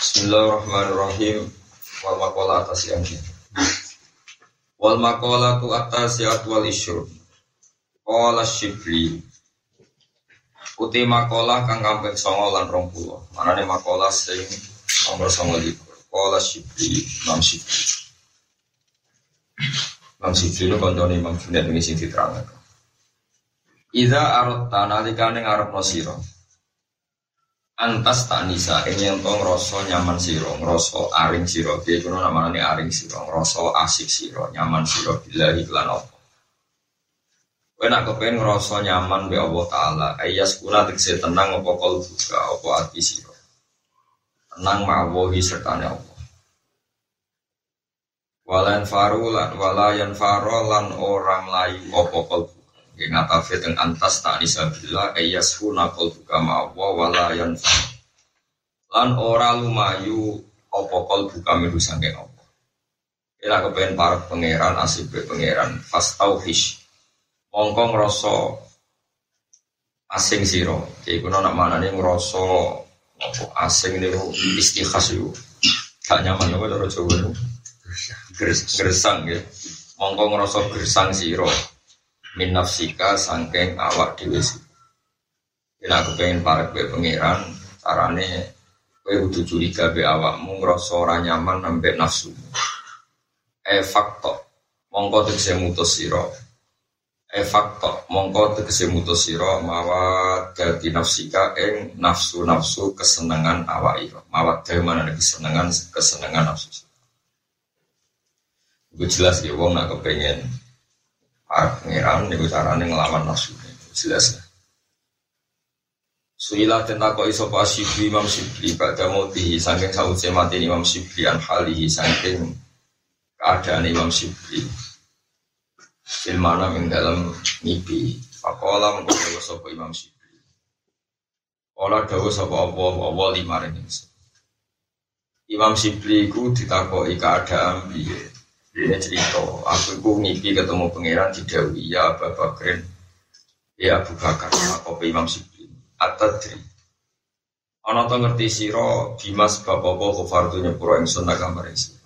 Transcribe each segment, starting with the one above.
Bismillahirrahmanirrahim. Wal makola atas yang ini. Wal makola tu atas ya wal isyur. Kola shibli. Uti makola kang kampek songo lan rong pulo. Manane makola sing nomor songo likur. Kola shibli. Imam shibli. Imam shibli itu koncone Imam Junaid ini sing diterangkan. Ida arot tanah dikane ngarep no siro antas tanisa ini yang tong rasa nyaman siro ngrasa aring siro. Dia kuno namanya aring siro ngrasa asik siro nyaman siro. Bila iklan apa. Kowe nak kepengen ngrasa nyaman be Allah taala. Ayas kula tekse tenang apa kol buka apa ati siro. Tenang ma'awahi serta Allah. Walan faru lan walayan faro lan orang layu kol yang ngatafe teng antas tak disabila ayas huna kol buka ma'wa walayan lan ora lumayu opo kol buka miru sangking opo ila kepengen para pangeran asib pangeran. Fast taufish mongko ngrasa asing siro jadi kuno nak mana nih ngrasa opo asing nih istikhas yuk gak nyaman apa cara coba gersang ya. Mongko ngrasa gersang siro min nafsika sangking awak dhewe Ila aku pengen para kue pangeran carane kue kudu curiga be awakmu ngrasa ora nyaman nambah nafsu. E fakto mongko tegese mutus sira. E fakto mongko tegese mutus sira mawa dadi nafsika ing nafsu-nafsu kesenangan awak ira. Mawat mana kesenangan kesenangan nafsu. Gue jelas ya wong nak kepengen pangeran niku carane ngelawan nafsu jelas. Lah Suila tentang kok iso pas Syibli Imam Syibli pada mati saking sause mati Imam Syibli an halihi saking keadaan Imam Syibli Filmana ing dalam mimpi Fakola mengkodawa sopa Imam Syibli Ola dawa sopa Allah Allah lima Imam Syibli ku ditakoi keadaan biye ini cerita, aku itu ngipi ketemu pangeran di Dewi, ya Abu Bakrin, ya Abu Bakar, aku Imam Sibli, Atadri. Ana to ngerti sira Dimas bab apa kufartu nyepuro ingsun gambar isi.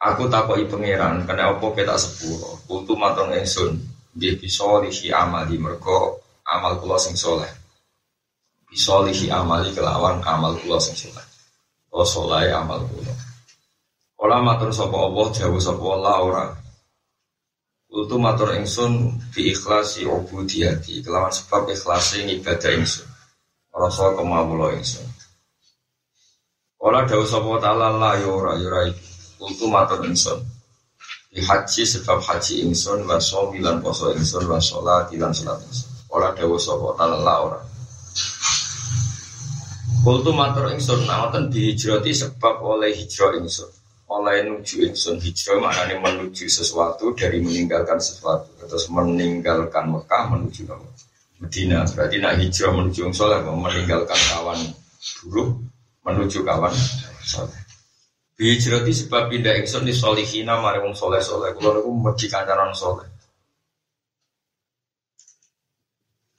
Aku takoki pangeran, kena apa kita sepuro, kutu mateng ingsun, nggih bisa lihi amali mergo amal kula sing soleh. Bisa lihi amali kelawan amal kula sing soleh. Oh soleh amal kula. Kala matur sapa Allah jawab sapa Allah ora. Kultu matur ingsun bi ikhlasi ubudiyati kelawan sebab ikhlasi ibadah ingsun. Rasa kemawula ingsun. Kala dawuh sapa taala la ya ora ya ora Kultu matur ingsun. Di haji sebab haji ingsun wa shomilan poso ingsun wa sholat ilan sholat ingsun. Kala dawuh sapa taala la ora. Kultu matur ingsun nawatan dihijrati sebab oleh hijrah ingsun oleh menuju insun hijrah maknanya menuju sesuatu dari meninggalkan sesuatu. Terus meninggalkan Mekah menuju Medina. Berarti nak hijrah menuju soleh meninggalkan kawan buruk menuju kawan soleh. Hijrati sebab pindah insun di solihina mari wong soleh soleh. Kalau aku mesti kancaran soleh.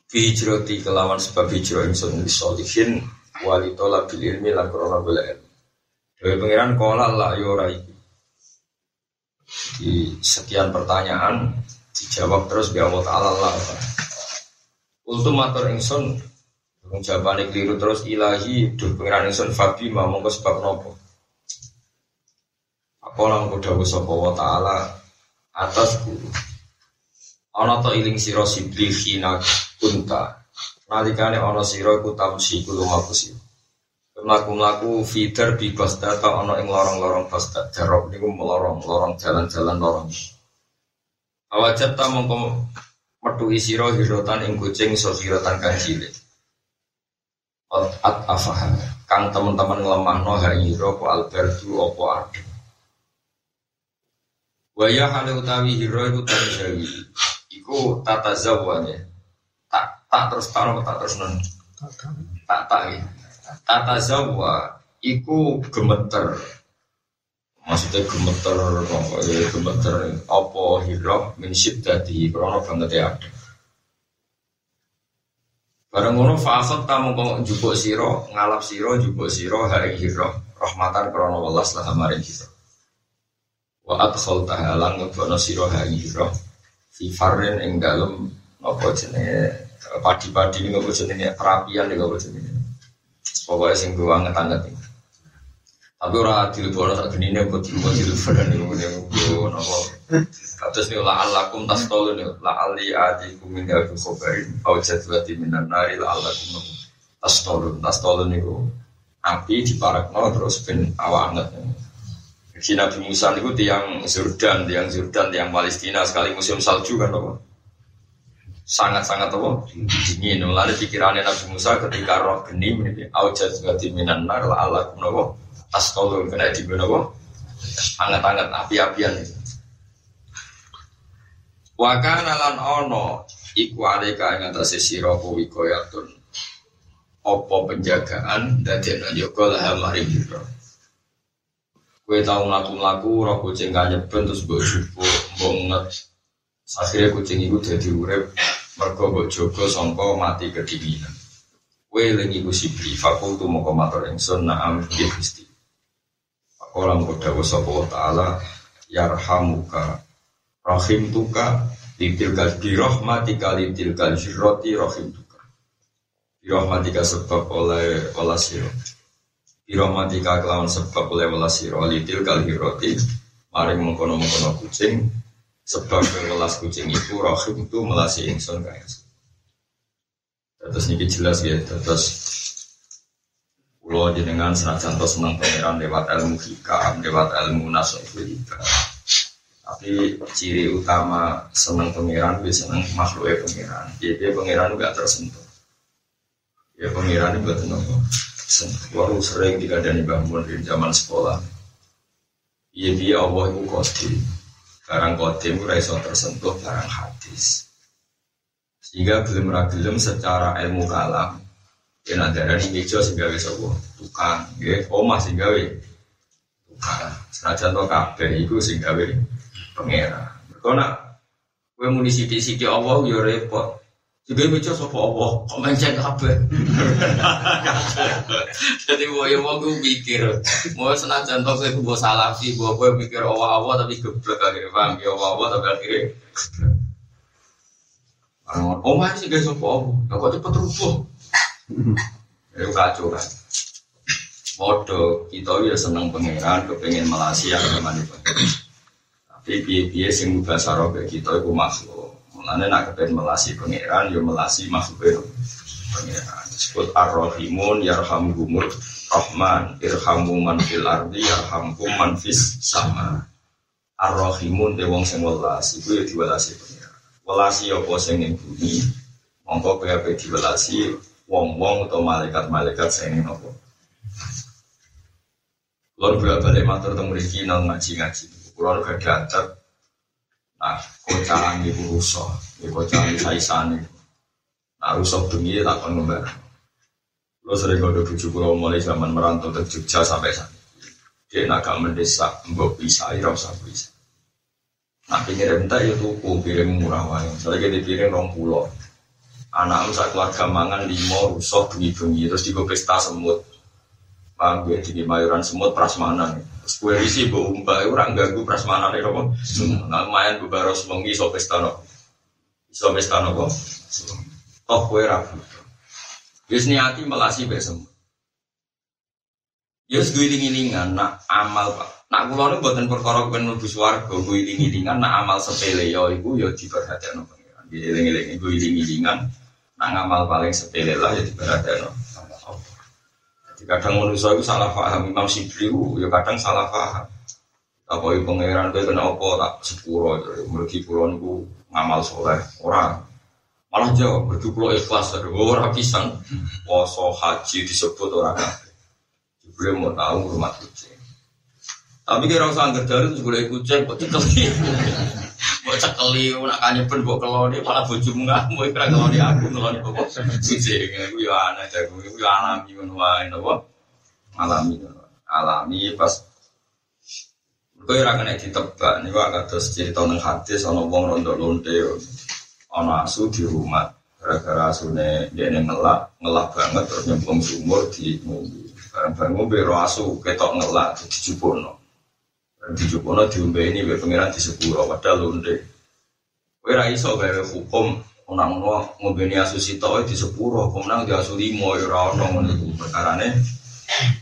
Hijrati kelawan sebab hijrah insun di solihin walitola bil ilmi lan ilmu dari pengiran kola lah yora itu. Di sekian pertanyaan dijawab terus bi Allah Taala lah. Ultum matur ingsun jawabannya keliru terus ilahi duh pengiran ingsun fabi mau mongko sebab nopo. Apa lang kudawu sapa taala atas guru. Ana to iling sira sibli khina kunta. Nalikane ana sira iku tamsi kulo sira melaku-melaku feeder di Basda atau ono ing lorong-lorong Basda Darok niku melorong lorong jalan-jalan lorong. Awajat ta mongko metu isiro hirotan ing kucing so hirotan kang cilik. At afah kang teman-teman ngelemah no hiro ko albertu opo adu Waya hale utawi hiro iku tanjawi Iku tata zawanya. Tak tak terus taruh tak terus non Tak tak ya tata zawa iku gemeter maksudnya gemeter ya gemeter apa hirok min syiddati krono banget ya ada Barang ngono tamu kok jupuk siro, ngalap siro, jupuk siro, hari hiro, rahmatan krono welas lah maring hiro. Wa adkhol tahalang ngebono siro hari hiro, fi farin ing dalem apa jenenge padi-padi ini ngopo jenenge perapian ngopo jenenge. Pokoknya sing gue anget-anget ini. Tapi orang adil bono tak gini nih, buat buat adil bono nih, gue nopo. Kados nih la alakum tas tolu nih, la ali adi kumin ya tuh kobarin, au jadwati minan nari la alakum nopo. Tas tolu, tas tolu nih gue. Api di parak no terus ben awak anget. Si Nabi Musa itu tiang Jordan, tiang Jordan, tiang Palestina sekali museum salju kan nopo sangat-sangat apa? Dingin. Lalu pikirannya Nabi Musa ketika roh geni ini aujat juga minan nar la tolong kena di kunowo anget-anget api-apian itu. Wakana lan ono iku alika ing atase sira kuwi koyatun apa penjagaan dadi ana yoga lah mari sira Kue tahu laku-laku roh kucing kanyeben terus akhirnya kucing itu jadi urep mergo mbok jaga sangka mati kedinginan. Kowe lengi ku sibri fakultu moko matur ingsun na'am bi Gusti. Pakola moko dawuh sapa taala yarhamuka rahim tuka litil kal bi rahmatika litil kal jirrati rahim tuka. Bi rahmatika sebab oleh olah sira. Bi rahmatika kelawan sebab oleh olah sira litil kal jirrati maring mengkono-mengkono kucing sebab melas kucing itu rohim itu melasi ingsun kaya terus ini jelas ya terus Pulau jenengan senajan tos senang pangeran lewat ilmu hikam, lewat ilmu nasofilika. Tapi ciri utama senang pangeran bisa senang makhluknya pangeran. Jadi pangeran juga tersentuh. Ya pangeran itu betul nopo. Waru sering dikadani bangun di zaman sekolah. Iya dia Allah itu kodim. Barang kodim iso tersentuh barang hadis. Sehingga belum ragilem secara ilmu kalam. Ya ada di meja sehingga wis apa? Tukang, nggih, omah sehingga we tukang. Senajan to kabeh iku sehingga we pangeran. Mergo nak kowe muni sithik-sithik Allah ya repot. Juga meja sapa Allah, kok menceng kabeh. Jadi yang mau gue pikir, mau senajan toh gue gue salafi, gue gue mikir Allah Allah tapi geblek akhirnya paham ya Allah Allah tapi akhirnya Orang oh masih gak sopo Allah, kok cepet rubuh. Itu kacau kan. Bodoh, kita ya seneng pangeran, kepengen melasi yang gimana Tapi biaya-biaya sing bahasa robe kita itu makhluk. Mulanya nak kepengen melasi pangeran, ya melasi makhluk pangeran. Disebut ar-rahimun yarhamhumur rahman irhamu man fil ardi yarhamkum man fis sama. Ar-rahimun de wong sing welas iku ya diwelasi pangeran. Welasi apa sing ning bumi. Mongko kowe ape diwelasi wong-wong atau malaikat-malaikat sing ning apa. Lor balik matur teng nang ngaji-ngaji. Kulo diatet. Nah, kocalan ibu rusak, ibu kocalan saisane. Nah, rusak bengi tak ngembar. Lo sering kode bujuk kulo mulai zaman merantau ke Jogja sampai saat Dia naga mendesak, mbok bisa, ira usah bisa. Nah, pinggir entah ya tuku, piring murah wae. Soalnya kita piring rong pulau. Anak sak keluarga mangan limo rusak bengi-bengi terus digo pesta semut. Paham gue di mayoran semut prasmanan. Terus gue risi bu umba orang ganggu prasmanan itu apa? Nah, lumayan bebaros mengi so pesta no. So pesta no kok. Toh gue ragu. Wis niati melasi besem. Yes gue iling-ilingan nak amal pak. Nak kulo nu buatan perkara ben mlebu swarga, gue iling-ilingan nak amal sepele yo iku yo diperhatekno pangeran. Di eling-eling gue iling-ilingan nak ngamal paling sepele lah ya diperhatekno. Jadi kadang manusia itu salah paham. Imam Sibli ya kadang salah paham. Apa itu pangeran gue kena apa tak sepuro mergi pulau niku ngamal soleh orang malah jawab berdukulo ikhlas. Ada orang pisang poso haji disebut orang kabeh. Jibril mau tahu rumah kucing. Tapi kira usah angker dari itu boleh kucing kok cekeli nak kanyepen buat keloni malah bojomu ngamuk kira keloni aku keloni kok kucing aku ya aneh jago aku ya alami ngono wae napa alami alami pas Kowe ora kena ditebak niku terus cerita nang hadis ana wong rondo lonte ana asu di rumah. Gara-gara asune dia ngelak, ngelak banget terus nyemplung sumur di ngombe. Barang-barang ngombe roh asu ketok ngelak dijupono. Dijupono diombe ini be pangeran di sepuro padahal londe. Kowe ra iso gawe hukum Onang no ngombeni asu sito di sepuro, kemenang di asu limo, ya ora ono ngono iku perkarane.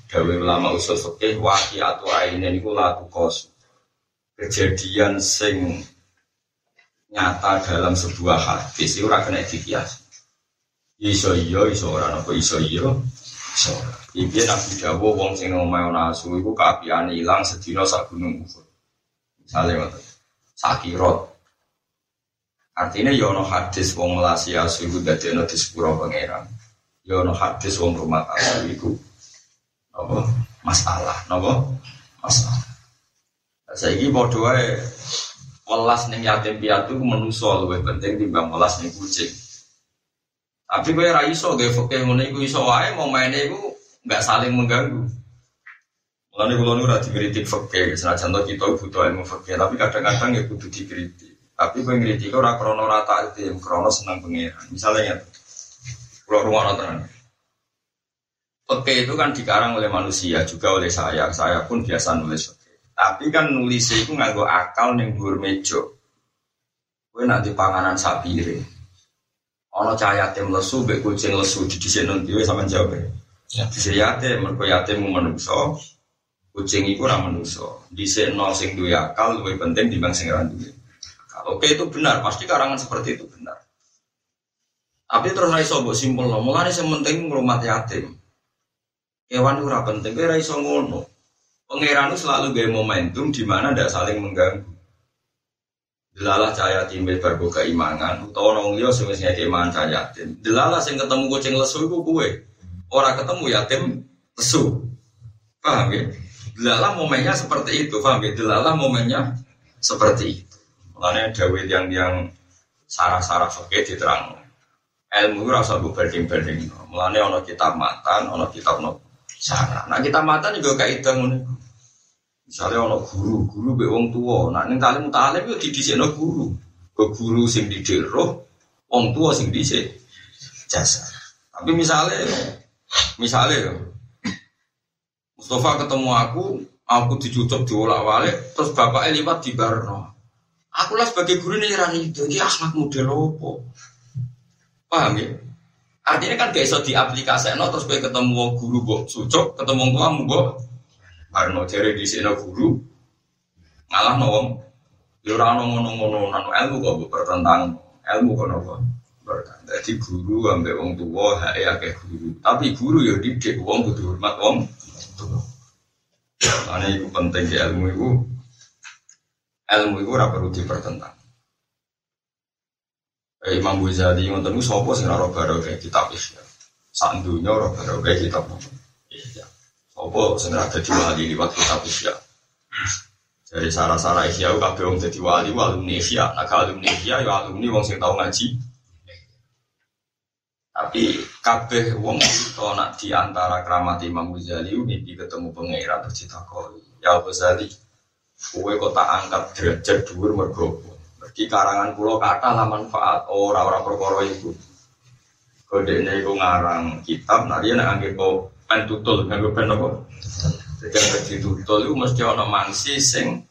Gawe ulama usul fikih waki atau aine niku latu kos. Kejadian sing nyata dalam sebuah hadis itu ora kena dikias. Iso iya, iso ora napa iso iya. Iso. Iki Nabi Dawo wong sing omahe ana asu iku kaapiane ilang sedina sak gunung Uhud. Misale ngoten. Sakirot Artinya yono hadis wong melasi asu iku dadi ana di sepuro pangeran. Ya hadis wong rumah asu iku apa masalah, napa? Masalah. Saiki padha wae welas ning yatim piatu menuso luwih penting timbang welas ning kucing. Tapi kowe ra iso gawe fikih ngene iku iso wae mau maine iku enggak saling mengganggu. Mulane kula nu ora dikritik fikih, senajan kita butuh ilmu fikih, tapi kadang-kadang ya kudu dikritik. Tapi gue ngiritik ora krono rata itu yang krono senang pengiran. Misalnya, kalau rumah nonton. Oke itu kan dikarang oleh manusia juga oleh saya. Saya pun biasa nulis oke. Tapi kan nulis itu nganggo akal neng gur mejo. Gue nanti panganan sapire. Ono cahaya yatim lesu, be kucing lesu di sini nanti gue sama jawab ya. Di sini yatim, mereka yatim menungso, kucing itu ramah menungso. Di sini nol sing dua akal penting dibanding sing randu. Oke itu benar, pasti karangan seperti itu benar. Tapi terus raiso buat simpel loh, mulai yang penting ngurmat yatim. Hewan itu penting, tapi raiso ngono. Pangeran selalu gaya momentum di mana tidak saling mengganggu. Delalah cahaya timbel berbuka imangan, utawa nong liya keimangan cahaya yatim. Delalah sing ketemu kucing lesu kue. Orang ketemu yatim lesu. Paham ya? Delalah momennya seperti itu, paham ya? Delalah momennya seperti itu. Makanya dawe yang yang sarah-sarah oke diterang. Ilmu rasa bu berding berding. Mulanya ono kitab matan, ono kitab no sarah. Nah kitab matan juga kayak itu Misalnya ono guru, guru be wong tua. Nah neng talim talim itu no guru. Ke guru sing di roh, wong tua sing dhisik jasa. Tapi misalnya, misalnya Mustafa ketemu aku, aku dicucuk diolak walik, terus bapaknya liwat di Barno. Aku lah sebagai guru nih rani itu, ini akhlak model apa? Paham ya? Artinya kan gak iso diaplikasi, no, terus gue ketemu guru gue sucuk, ketemu kamu gue Karena cari di sini guru, ngalah no wong, yura no ngono ngono nano ilmu kok bertentang ilmu kok nopo Jadi guru ambil wong tua, hak ya kayak guru. Tapi guru ya didik wong kudu hormat wong. Karena itu penting di ilmu itu ilmu itu ora perlu dipertentang. Eh, Imam Ghazali ngoten niku sapa sing ora baru kayak kitab Ihya. Sak dunya ora baru kayak kitab Ihya. Sapa sing ora dadi wali liwat kitab Ihya. Dari sarah-sarah Ihya kabeh wong dadi wali alumni Ihya. Nah alumni Ihya ya alumni wong sing tau ngaji. Tapi kabeh wong itu nak di antara keramat Imam Ghazali mimpi ketemu pangeran terus ditakoni. Ya Ghazali, Kue kok tak angkat derajat dhuwur mergo Mergi karangan pulau kata lah manfaat ora-ora perkara iku. Kodene iku ngarang kitab, nah nak anggap kok pen tutul, nganggo apa? Jadi itu mesti ana mangsi sing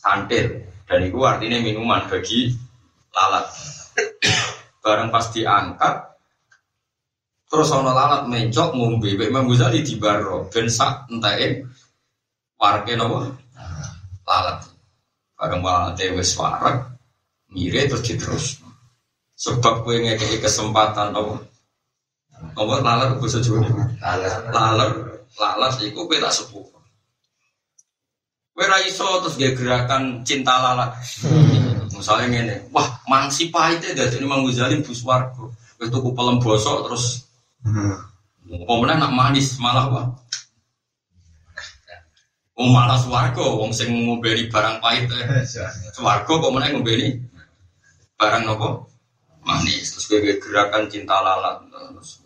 kantil dan itu artinya minuman bagi lalat. Barang pas diangkat terus ana lalat mencok ngombe, Imam Ghazali di baro ben sak enteke warke napa? lalat. Bareng lalat wis warak, mire terus diterus. Sebab gue ngekei kesempatan apa? Apa lalat bisa juga Lalat, lalat, lalat iku gue tak sepuh. Gue iso terus dia gerakan cinta lalat. Misalnya ngene, wah mangsi pahitnya dari ini manggu zalim bus wargo. Gue tuku pelem bosok terus. Hmm. Pemenang nak manis malah wah Wong malah swargo, wong sing ngombeni barang pahit. Eh. Swargo kok meneh ngombeni barang nopo? Manis. Terus gue gerakan cinta lalat terus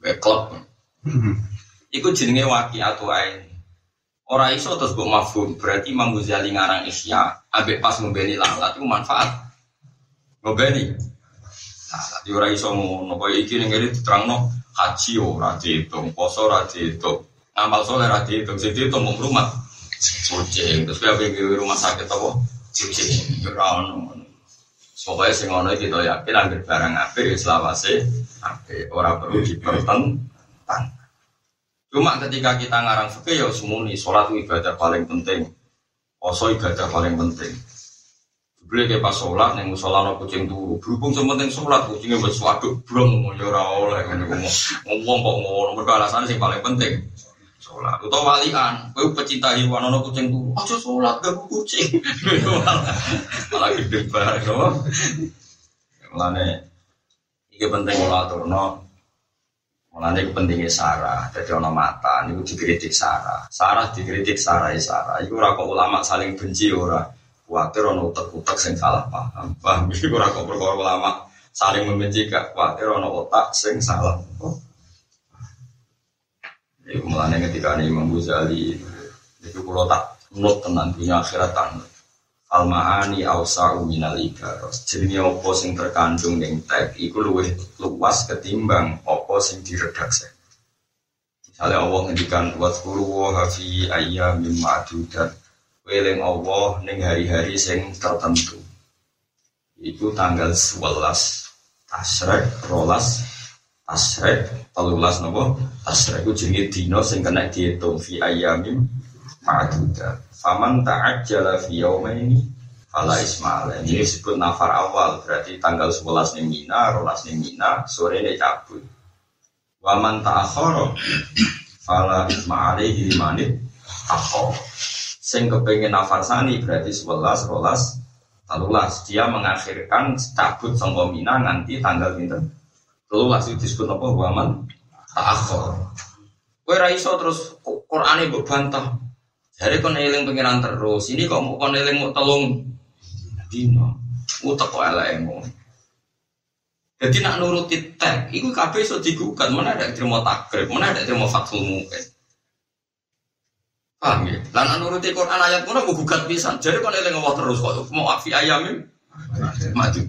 gue klub. Iku jenenge waki atau ain. Ora iso terus mbok mafhum, berarti Imam Ghazali ngarang Isya, ambek pas ngombeni lalat itu manfaat. Ngombeni Nah, di ora iso ngono, koyo iki ning kene diterangno haji ora diitung, poso ora diitung, amal soleh ora diitung, sing diitung mung rumah kucing. Terus kowe pengen rumah sakit apa? Kucing. Ora ono. Pokoknya sing ono kita yakin angger barang apik ya selawase apik, ora perlu dipertentang. Cuma ketika kita ngarang fikih ya semuni, sholat ibadah paling penting, poso ibadah paling penting. Beli kayak pas sholat, yang musola no kucing turu. Berhubung sementing sholat, kucingnya buat suatu brong, mau ya ora oleh. Ngomong ngomong kok ngomong, mereka alasan sih paling penting. Sholat. Atau walian, kau pecinta hewan no kucing turu. Aja sholat, gak kucing. Malah gede banget, no. Mulane, ini penting sholat no. Mulane pentingnya Sarah, jadi ono mata, ini dikritik Sarah. Sarah dikritik Sarah ya Sarah. Iku ora ulama saling benci ora. Khawatir ono utek-utek sing salah paham. Paham iki ora kok perkara ulama saling membenci gak khawatir ono otak sing salah. Oh. Iku mulane ketika ini Imam Ghazali itu kalau tak nut tenan dunia akhirat tan al maani ausa minal ibaros jenenge apa sing terkandung ning teks iku luwih luas ketimbang apa sing diredaksi misalnya Allah ngendikan wa wa fi ayyamin ma'dudat Weling Allah ning hari-hari sing tertentu. Itu tanggal 11 Tasrek, rolas Tasrek, telulas nopo Tasrek itu jenenge dino sing kena dihitung fi ayamim ma'duda. Faman ta'ajjala fi yaumaini fala isma'ala. Ini disebut nafar awal, berarti tanggal 11 ning Mina, rolas ning Mina, sore ini cabut. Waman ta'akhara fala isma'ala limanit akhara sing kepengen nafarsani berarti 11, rolas, telulas. Dia mengakhirkan cabut sangka Mina nanti tanggal pinten. Telulas itu disebut apa? Waman ta'akhir. Kowe ra iso terus Qur'ane mbok bantah. Jadi kon eling pengiran terus. Ini kok mau kon eling mau telung dino. Utek kok elek Jadi nak nuruti tag, itu kabeh iso digugat. Mana ada terima takrib, mana ada terima fathul mungkin. Paham ya? Lan nuruti Quran ayat ngono mau gugat pisan. Jadi kon eling Allah terus kok mau afi ayamin maju.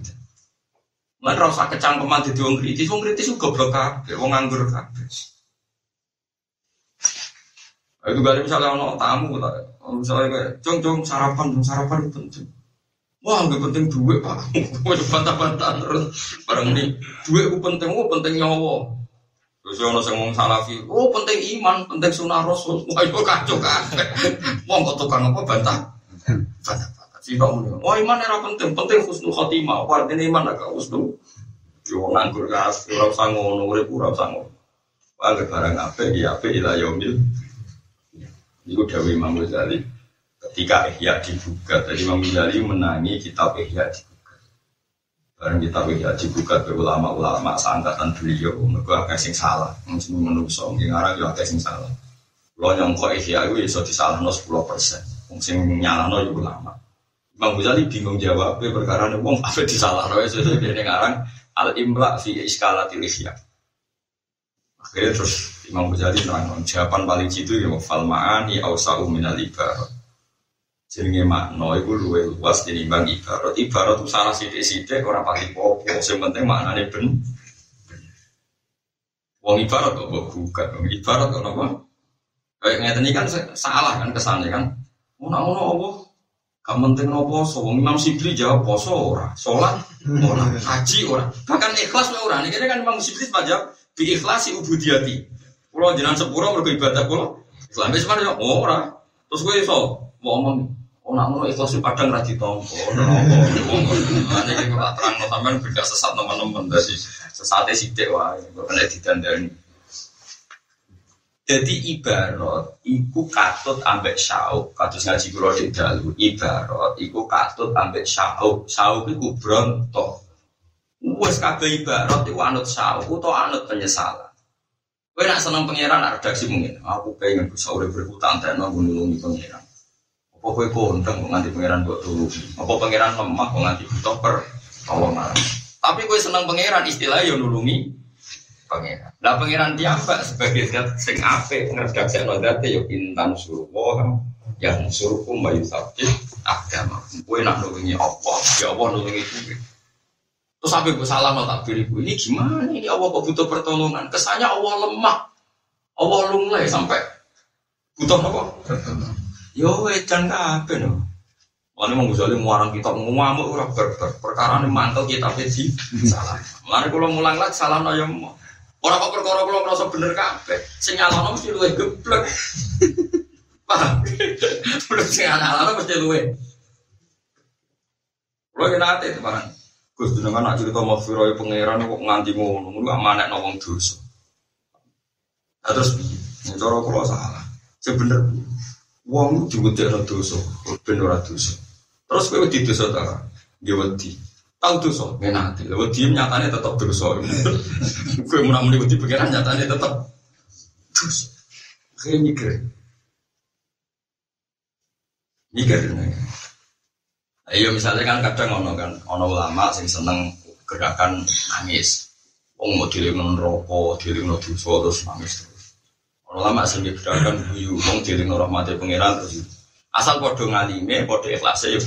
Lan ora usah kecangkeman dadi wong kritis, wong kritis juga goblok kabeh, wong nganggur kabeh. Itu gak misalnya ono tamu, misalnya kayak, jong jong sarapan, jong sarapan itu penting. Wah, nggak penting duit pak, mau bantah-bantah terus. Barang ini duit penting, oh penting nyawa. Terus ono sing ngomong salafi, oh penting iman, penting sunnah rasul. Wah itu kacau kan. Wong kok tukang apa bantah? Bantah bantah. Si kamu nih, wah iman era penting, penting husnul khotimah. Wah ini iman agak husnul. Yo nganggur kas, ora usah ngono, urip ora usah ngono. Wah barang apa ya apa ila yaumil. Iku dawuh Imam Ghazali ketika Ihya dibuka. Tadi Imam Ghazali menangi kitab Ihya dibuka. Barang kita bisa dibuka ke ulama-ulama seangkatan beliau, mereka agak sing salah. Mungkin menungso, mungkin orang juga agak sing salah. Lo nyongko ihya itu bisa disalah no 10 persen. Mungkin nyala no ulama. Imam Ghazali bingung jawab, perkara ini wong apa disalah no itu dia ngarang al imla fi iskalatil ihya. Akhirnya terus Imam Ghazali nerang jawaban paling jitu ya fal ausa'u minal ibarat jenenge makna iku luwih luas tinimbang ibarat. Ibarat itu salah sithik-sithik ora pati popo, sing penting maknane ben. Wong ibarat kok mbok buka, wong ibarat kok napa? Kayak ngeten kan salah kan kesannya kan. Ngono-ngono apa? Gak penting nopo poso, Imam Sibli jawab poso ora, salat ora, haji ora. Bahkan ikhlas ora. Niki kan Imam Sibli jawab bi ikhlasi ubudiyati. Kulo jenengan sepuro mergo ibadah kulo. Islam wis ora. Terus gue iso mau ngomong Oh, nak ngono ikhlas padang ra ditompo. Ane iki ora terang sampean beda sesat teman-teman dadi sesate sithik wae kok kena didandani. Jadi ibarat iku katut ambek sauk, kados ngaji kula di dalu. Ibarat iku katut ambek sauk, sauk iku bronto. Wes kabeh ibarat iku anut sauk utawa anut penyesalan. Kowe nak seneng pangeran redaksi mungkin, aku pengen bisa urip berhutang dan nulungi pangeran. Apa kowe kondang kok nganti pangeran kok turu? Apa pangeran lemah kok nganti butuh tolongan? Tapi kowe seneng pangeran istilah yo nulungi pangeran. Lah pangeran tiapa sebagai zat sing apik ngredaksekno zate yo intan suruh yang suruhku bayu sabit agama. Kowe nak nulungi apa? Ya apa nulungi kowe. Terus sampai gue salah mal takbir ini gimana ini Allah kok butuh pertolongan? Kesannya Allah lemah, Allah lunglai sampai butuh apa? Yo edan apa no? Mana mau gue muarang kita ngamuk ora berber perkara ini mantel kita peci salah. Mana kalau mulang lagi salah no yang Orang kok perkara kalau merasa bener kafe, sinyal mesti luwe geblek. Paham? Belum sinyal mesti luwe. Kalau kita nanti itu barang. Gus dengan nak cerita mau firoi pangeran kok nganti ngono, ngono amanek nawang dosa. Nah, terus piye? Cara kula salah. Sebener wong diwedekno dosa, ben ora dosa. Terus kowe wedi dosa ta? Nggih wedi. Tahu dosa, ngenati. Lha wedi nyatane tetep dosa. Kowe mun muni wedi pangeran nyatane tetep dosa. Kayak mikir. Mikir. Iya misalnya kan kadang ono kan ono ulama sing seneng gerakan nangis. Wong mau dilingno neraka, dilingno dosa terus nangis ulama sing gerakan guyu, wong dilingno rahmate pangeran terus. Asal padha ngalime, padha ikhlase ya.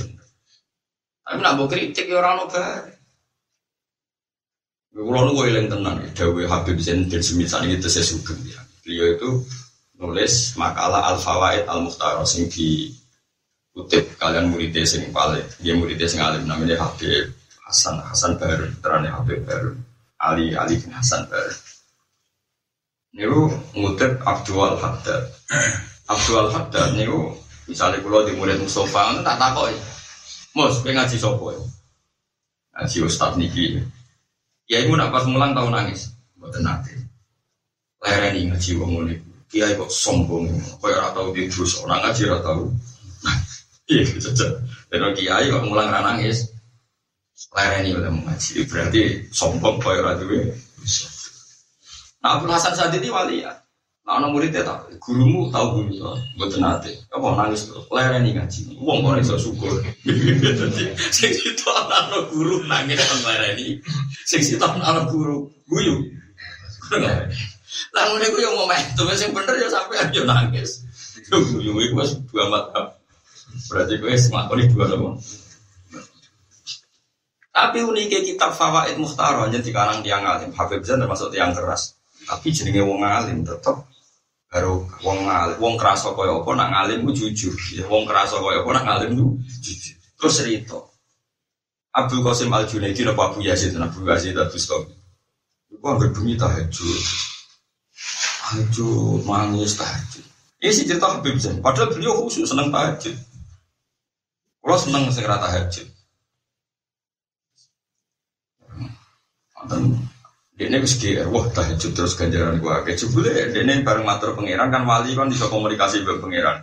Tapi nak mbok kritik ya ora ono bare. Kulo nu eling tenan ya, dawuh Habib Zain bin Semisal itu saya sugeng ya. Beliau itu nulis makalah Al-Fawaid Al-Mukhtar sing di kutip kalian muridnya sing paling dia muridnya sing alim namanya Habib Hasan Hasan Baru terane Habib Baru Ali Ali bin Hasan Baru niku ngutip Abdul Haddad. Abdul Haddad niku misalnya kalau di murid Mustafa tak ya Mus, pengen ngaji sopo ya? Ngaji Ustadz Niki. Ya ibu nak pas mulang tahu nangis buat nanti lereni ngaji wong murid kiai kok sombong kaya ora tau di orang ngaji ora tau. Iya, gitu aja. Dan kiai kok mulang nangis, lereni udah mengaji. Berarti sombong kaya ora duwe. Nah, Abdul Hasan Sadidi wali ya. Nah, ana muridnya tak, gurumu tahu guru to, mboten nate. Apa nangis terus, lereni ngaji. Wong kok iso syukur. Dadi sing situ ana guru nangis nang lereni. Sing situ ana guru guyu. Ngene ku yo momentum sing bener ya sampai yo nangis. Guyu iku wis dua mata. Berarti gue semakoni dua sama. Tapi uniknya kitab Fawaid Muhtaro hanya dikarang tiang alim. Habib Zain termasuk tiang keras. Tapi jenenge wong alim tetap baru wong alim. Wong kerasa kaya apa nak alim ku jujur. Ya, wong kerasa kaya apa nak alim ku jujur. Terus cerita. Abdul Qasim Al Junaidi napa Abu Yazid Abu Yazid Abu Stop. Iku anggere bunyi tahajud. Tahajud mangis tahajud. Ini sih cerita Habib Zain. Padahal beliau khusus seneng tahajud. Kalau seneng segera tahajud. Dan dia ini GR, wah tahajud terus ganjaran gua. Kayak jebule, dia ini bareng matur pangeran kan wali kan bisa komunikasi dengan pangeran.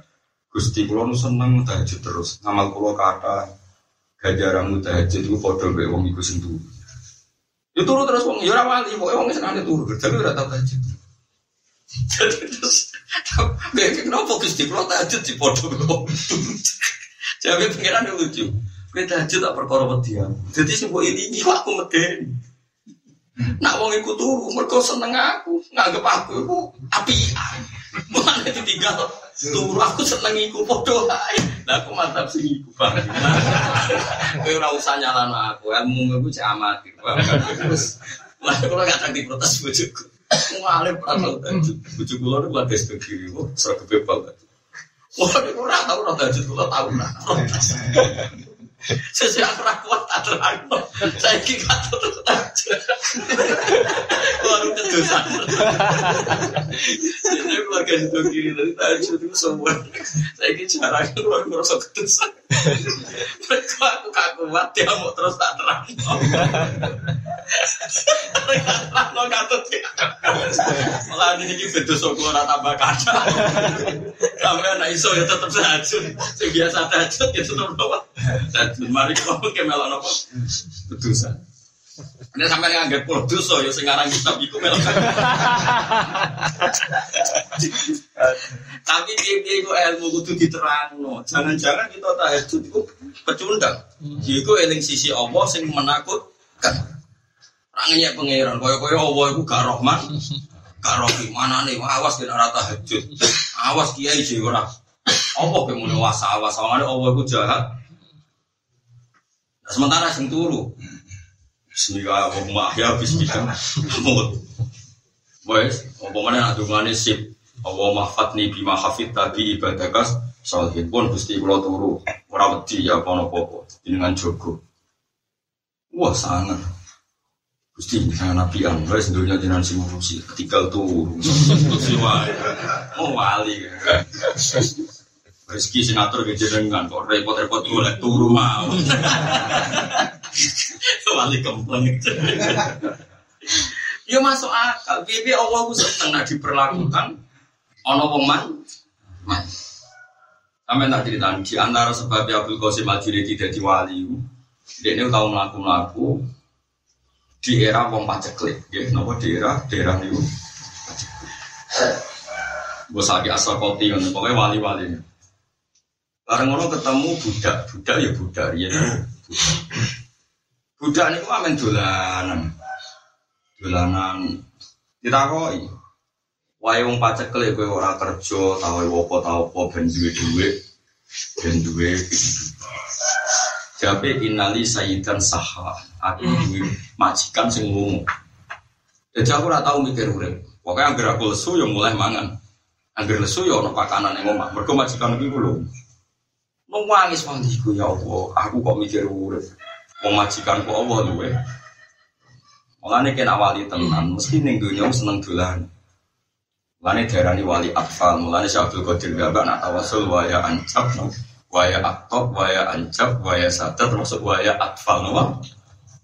Gusti kulo nu seneng tahajud terus, ngamal kulo kata ganjaran tahajud itu foto be wong iku sing turu. Ya turu terus wong ya ora wali, pokoke wong seneng turu, tapi tau tahajud. Jadi terus, kenapa Gusti kulo tahajud di wong Jadi pengiran yang lucu. Kita tahajud tak perkara dia. Jadi sing ini ini aku medeni. Nak wong iku turu, mergo seneng aku, nganggep aku iku apian. Mulane ditinggal turu aku seneng iku padha ae. Lah aku mantap sing iku, Bang. Kowe ora usah nyalano aku, ilmu iku cek amati. Terus lah kalau gak tak diprotes bojoku. Ngalih ora tau tahajud. Bojo kula niku lagi kiri, kok sregep banget. Wah, ora tahu ora tahajud kula tahu ora. Sesuai aku tak. Ini keluarga itu kiri tahajud itu semua. Keluar ngerasa kedosan. Mereka aku kaku kuat dia terus tak terang. Terang Malah ini ini betul ora tambah kata. Sampai anak iso ya tetap tahajud. Sing biasa tahajud ya tetap doa. Tahajud mari kamu ke melok apa? Kedusan. Ini sampai nganggep puluh dosa ya sekarang kitab iku melok. Tapi dia dia itu ilmu kudu diterangno. Jangan-jangan kita tahajud itu pecundang. Iku eling sisi Allah sing menakutkan. Rangannya pangeran, kaya-kaya Allah itu gak rohman, gak rohi mana nih, awas kena rata tahajud, awas kiai jiwa Allah kemudian wasa awas, soalnya Allah itu jahat. Nah, sementara sing turu, Bismillah, ya Bismillah. Wes, apa mana nak dungane sip. Allah mahfatni bima hafid tadi ibadakas salihin pun gusti kula turu. Ora wedi ya apa apa dengan jogo. Wah sangat. Gusti saya nabi an, wes dunia jenengan sing ngurusi. Ketika turu. Gusti wae. Oh wali. Rezeki senator ke jenengan kok repot-repot golek turu mau. Wali kempleng. Ya masuk akal. Bibi Allah ku seneng nak diperlakukan ono wong man. Man. Sampe tak cerita di antara sebab Abdul Qasim Al Junaidi jadi wali. Dia ini tahu melaku-melaku di era wong paceklik, ya, nopo di era? Daerah itu. Gue sakit asal kopi, pokoknya wali-wali. Bareng ngono ketemu budak, budak ya budak, ya. Budak ini kok amen dolanan. Dolanan. Ditakoi. Wae wong pacekle kowe ora kerja tau apa tau apa ben duwe dhuwit ben duwe Jabe inali sayyidan saha aku duwe majikan sing lunga Jadi aku tau mikir urip pokoknya anggar aku lesu ya mulai mangan anggar lesu ya ono pakanan yang omah mergo majikan iki kulo Nangis mandiku ya Allah, aku kok mikir urip. Wong majikan kok Allah luwe. Mulane kena wali tenan, mesti ning dunya seneng dolan. Mulane diarani wali atfal, mulane Syekh Abdul Qadir Gabak nak tawasul waya ancap, waya aktop, waya ancap, waya sadat termasuk waya atfal napa?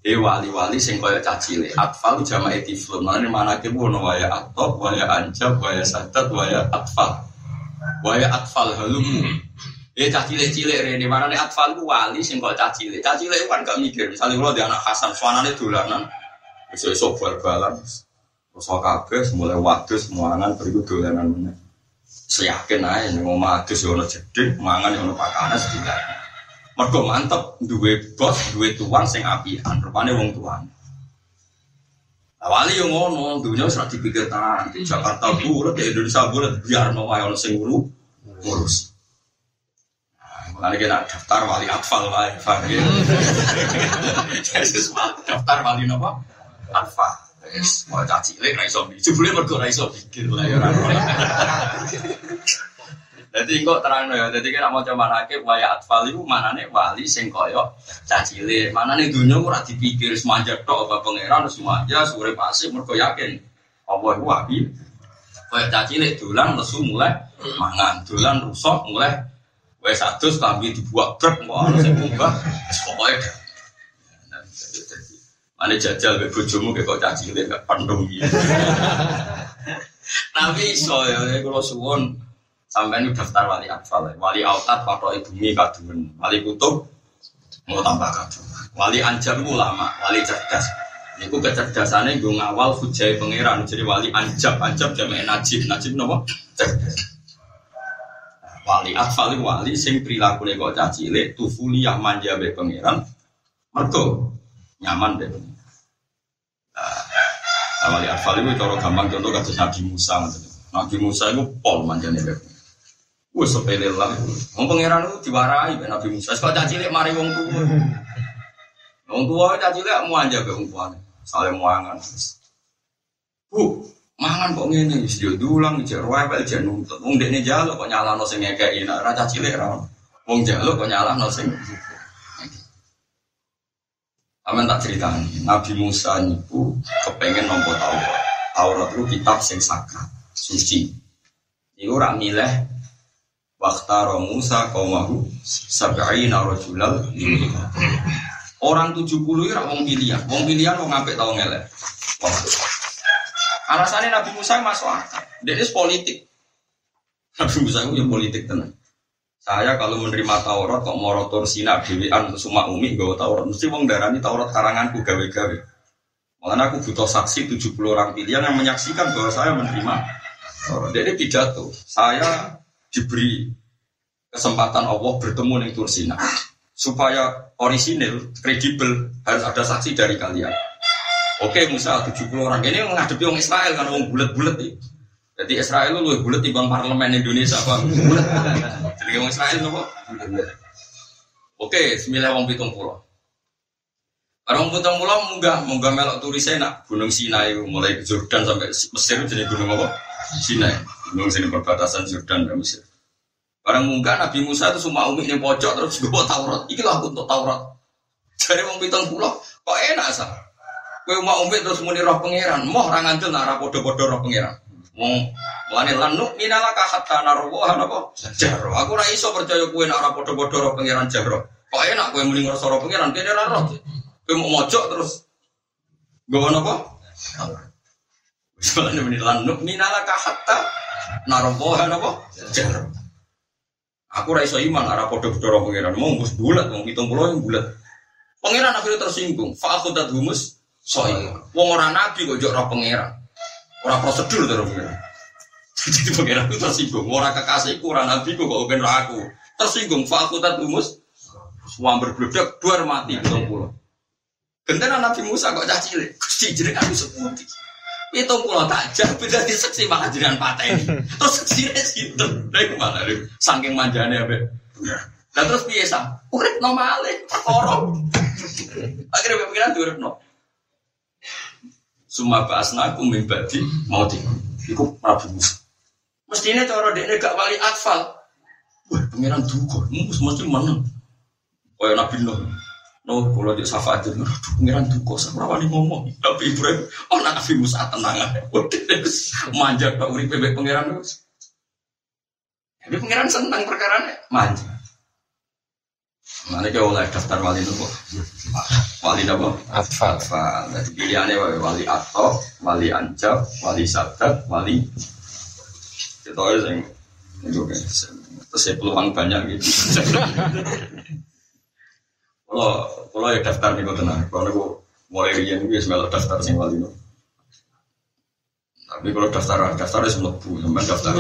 E wali-wali sing kaya cacile. Atfal jamaah tiflun. Mulane manake ono waya aktop, waya ancap, waya sadat, waya atfal. Waya atfal halumu. Eh cacile cilik rene mana atfal ku wali sing kok cacile. Cacile kan gak mikir. Misalnya kalau dia anak Hasan, suanane dolanan, Besok-besok bal-balan. Terus kabeh mulai wadus mangan beriku dolanan meneh. Seyakin aja ning omah adus yo ono jedhik, mangan yo ono pakanan sedikit. Mergo mantep duwe bos, duwe tuan sing apian, rupane wong tuan. Awali yang ngono, dunia sudah dipikir tangan di Jakarta bulat, di Indonesia bulat, biar mau ayo sing ngurus. Mulane kena daftar wali atfal wae, paham ya? daftar wali napa? Atfal. Wis, mau caci lek ra iso. Jebule mergo ra iso bikin lah ya ora. Jadi kok terang ya, jadi kita mau coba nakib waya atfal itu mana nih wali sing koyo cacile, mana nih dunia ora dipikir semanja tok apa pangeran semanja sore pasif mergo yakin. Allah itu wabi, kaya cacile dolan lesu mulai mangan, dolan rusak mulai Wes satu kami dibuat truk mau sing munggah pokoke Mana jajal be bojomu kayak kok caci cilik gak pandung gitu. Tapi iso ya kalau suwon sampai ini daftar wali atfal, wali autat patok ibu mi kadun, wali kutub mau tambah kadun, wali anjam ulama, wali cerdas. Iku kecerdasannya gue ngawal hujai pangeran. Jadi wali anjab anjab jamak najib. Najib nopo? Cerdas. Wali atfal wali sing perilaku kok caci le tufuli yang manja be pangeran. Mergo nyaman deh nah, wali atfal itu kalau gampang. Contoh kasus Nabi Musa Nabi Musa itu pol manjane be Wes sepele lah. Wong pangeran itu diwarai be Nabi Musa. Kok caci le mari wong tuwa. Wong tuwa caci le manja be wong tuane. Sale muangan. Bu, mangan kok ngene wis yo dulang jek rewel jek nuntut wong dekne jalo kok nyalano sing ngekeki nek raja cilik ra wong jalo kok nyalano sing Aman tak cerita Nabi Musa niku kepengen nompo Taurat. Taurat itu kitab sing sakral, suci. Iku ora milih Waktaro Musa kaumahu sab'ina rajulal Orang 70 ora wong pilihan. Wong pilihan wong apik tau ngelek. Alasannya Nabi Musa masuk akal. Dia itu politik. Nabi Musa itu yang politik tenang. Saya kalau menerima Taurat kok mau rotor sina dewean semua umi gue Taurat mesti wong darani Taurat karanganku gawe-gawe. Malah aku butuh saksi 70 orang pilihan yang menyaksikan bahwa saya menerima. Jadi pidato, saya diberi kesempatan Allah bertemu dengan Tursina supaya orisinil, kredibel harus ada saksi dari kalian. Oke, Musa 70 orang ini menghadapi orang Israel kan orang bulat-bulat nih. Jadi Israel itu lebih bulat bang parlemen Indonesia apa bulat. Jadi orang Israel nopo. Oke, sembilan orang pitung pulau. Orang putang pulau munggah, munggah melok turis enak. Gunung Sinai mulai Jordan sampai Mesir jadi gunung apa? Sinai. Gunung sini perbatasan Jordan dan Mesir. Barang munggah Nabi Musa itu semua umi ini pojok terus gue Taurat. Iki lah untuk Taurat. Jadi mau pitung pulau kok enak sah. Gue mau umi terus muni roh pangeran. Mau orang ngantil nara podo-podo roh pangeran. Mau Mulane lanu minalaka hatta narwa apa? Jaro. Aku ora iso percaya kowe nek ora padha-padha roh pangeran jaro. Kok enak kowe muni ngrasa roh pangeran kene ora roh. Kowe mau mojok terus gowo napa? Wis mulane muni lanu minalaka hatta narwa apa? Jaro. Aku ora iso iman ora padha-padha roh pangeran. Mau wis bulat wong 70 yang bulat. Pangeran akhirnya tersinggung. Fa'akhudat humus soi. Wong ora nabi kok jok roh pangeran. Ora prosedur terus pangeran. Jadi pangeran itu tersinggung. Orang kekasihku, orang nabiku kok bukan aku. Tersinggung. Fakultat umus. Semua berbeledak, dua mati. Hitung pulau. Gentena Nabi Musa kok cah cilik. Gusti jadi aku seputi. Itu pulau tak jah, beda di seksi malah jiran patah ini. Terus seksi situ. Dari mana? Saking manjanya be. Dan terus biasa. Urip normale, perkara. Akhirnya pikiran diurip no. Suma bahasna aku mimbadi mau di. Iku Nabi Musa. Mestinya cara dia gak wali atfal. Wah, pengiran duga, mus mesti menang. Oh Nabi Nuh. No, kalau dia syafaat itu, aduh pengiran duga, saya wali ngomong. Tapi Ibrahim, oh Nabi Musa tenang aja. Manja pak urip bebek pengiran itu. Tapi pengiran senang perkara manja. Mana kau oleh daftar wali itu Wali apa? Atfal. Atfal. Jadi pilihannya wali atau, wali anjab, wali sadat, wali kita aja yang itu kan, terus peluang banyak gitu. Kalau kalau ya daftar nih tenang, kalau aku mulai rian gue semelok daftar sing wali no. Tapi kalau daftar daftar itu melebu, sampai daftar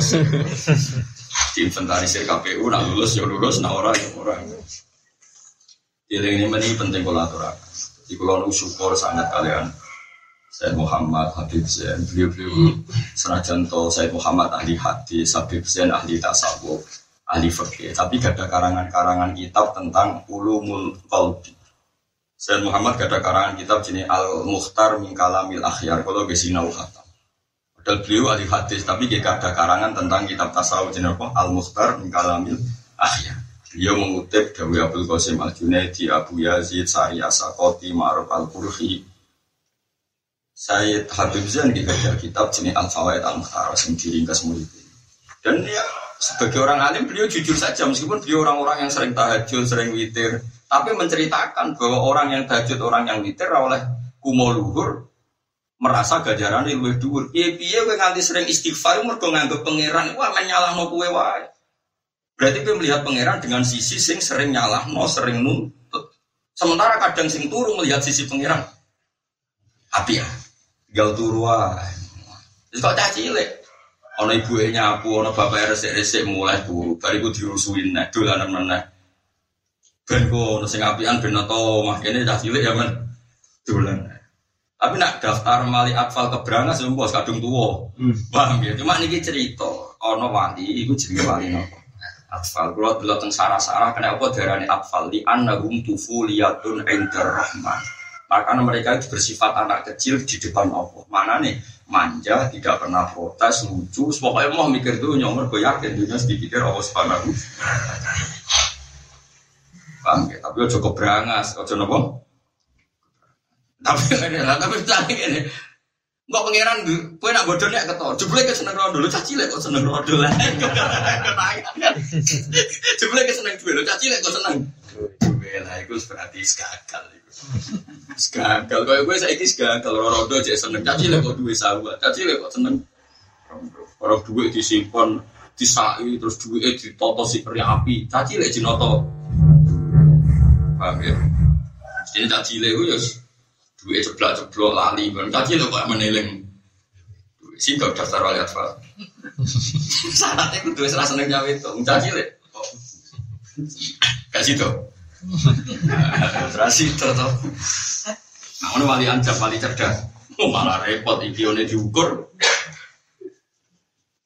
di inventarisir KPU, nak lulus ya lulus, nak orang ya orang. Jadi ini penting kolaboratif. Di kalau syukur sangat kalian Said Muhammad Habib Zain beliau-beliau senajan to Said Muhammad ahli hadis Habib Zain ahli tasawuf ahli fikih tapi gak ada karangan-karangan kitab tentang ulumul qalbi. Said Muhammad gak ada karangan kitab jenis Al Mukhtar min Kalamil Akhyar. Kalau gesinau khatam. Padahal beliau ahli hadis tapi gak ada karangan tentang kitab tasawuf jenis apa? Al Mukhtar min Kalamil Akhyar. Beliau mengutip Dawi Abdul Qasim Al Junaidi, Abu Yazid, Sari Asakoti, Ma'ruf Al Qurhi, Sayyid Habib Zain di gajah kitab jenis Al Fawaid Al Muhtar yang diringkas murid dan ya sebagai orang alim beliau jujur saja meskipun beliau orang-orang yang sering tahajud sering witir tapi menceritakan bahwa orang yang tahajud orang yang witir oleh kumo luhur merasa gajaran lebih dhuwur piye piye kowe nganti sering istighfar mergo nganggep pangeran wah menyalahno kowe wae berarti kowe melihat pangeran dengan sisi sing sering nyalahno sering nuntut sementara kadang sing turu melihat sisi pangeran api ya gal turu wae. Wis kok cah cilik. Ana ibuke nyapu, ana bapak resik-resik mulai turu, bariku dirusuin nek dolanan meneh. Ben kok ana sing apian ben to mah kene cah cilik ya men dolan. Tapi nak daftar mali atfal keberangan bos kadung tuwa. Hmm. Paham ya? Cuma niki cerita, ana wali iku jenenge wali napa? Atfal kula delok teng sarah-sarah kena apa darane atfal li annahum tufuliyatun indar rahman. Karena mereka itu bersifat anak kecil di depan Allah. Mana nih? Manja, tidak pernah protes, lucu. Pokoknya mau mikir tuh nyomor, gue yakin dunia sedikit Allah subhanahu. Bang, ya? Tapi cukup berangas, ojo nopo. Tapi tapi tadi ini. Enggak pangeran kowe nak bodoh nek ketor. Jebule ke seneng rondo, lu caci lek kok seneng rondo lah. Jebule ke seneng duwe, lu caci lek kok seneng. Duwe lah iku berarti gagal. Gagal koyo kowe saiki gagal rondo cek seneng. Caci lek kok duwe sahabat. Caci lek kok seneng. Orang duwe disimpan disai terus duwe ditoto si peri api. Caci lek jinoto. Paham ya? Jadi caci lek yo duit ceblok lali. Tadi lo kok meneling sih gak daftar wali atfal. Syaratnya itu duit serasa neng jawa itu. Caci le kasih tuh terasi tuh nah wali anjab wali cerdas. Oh malah repot ikione diukur.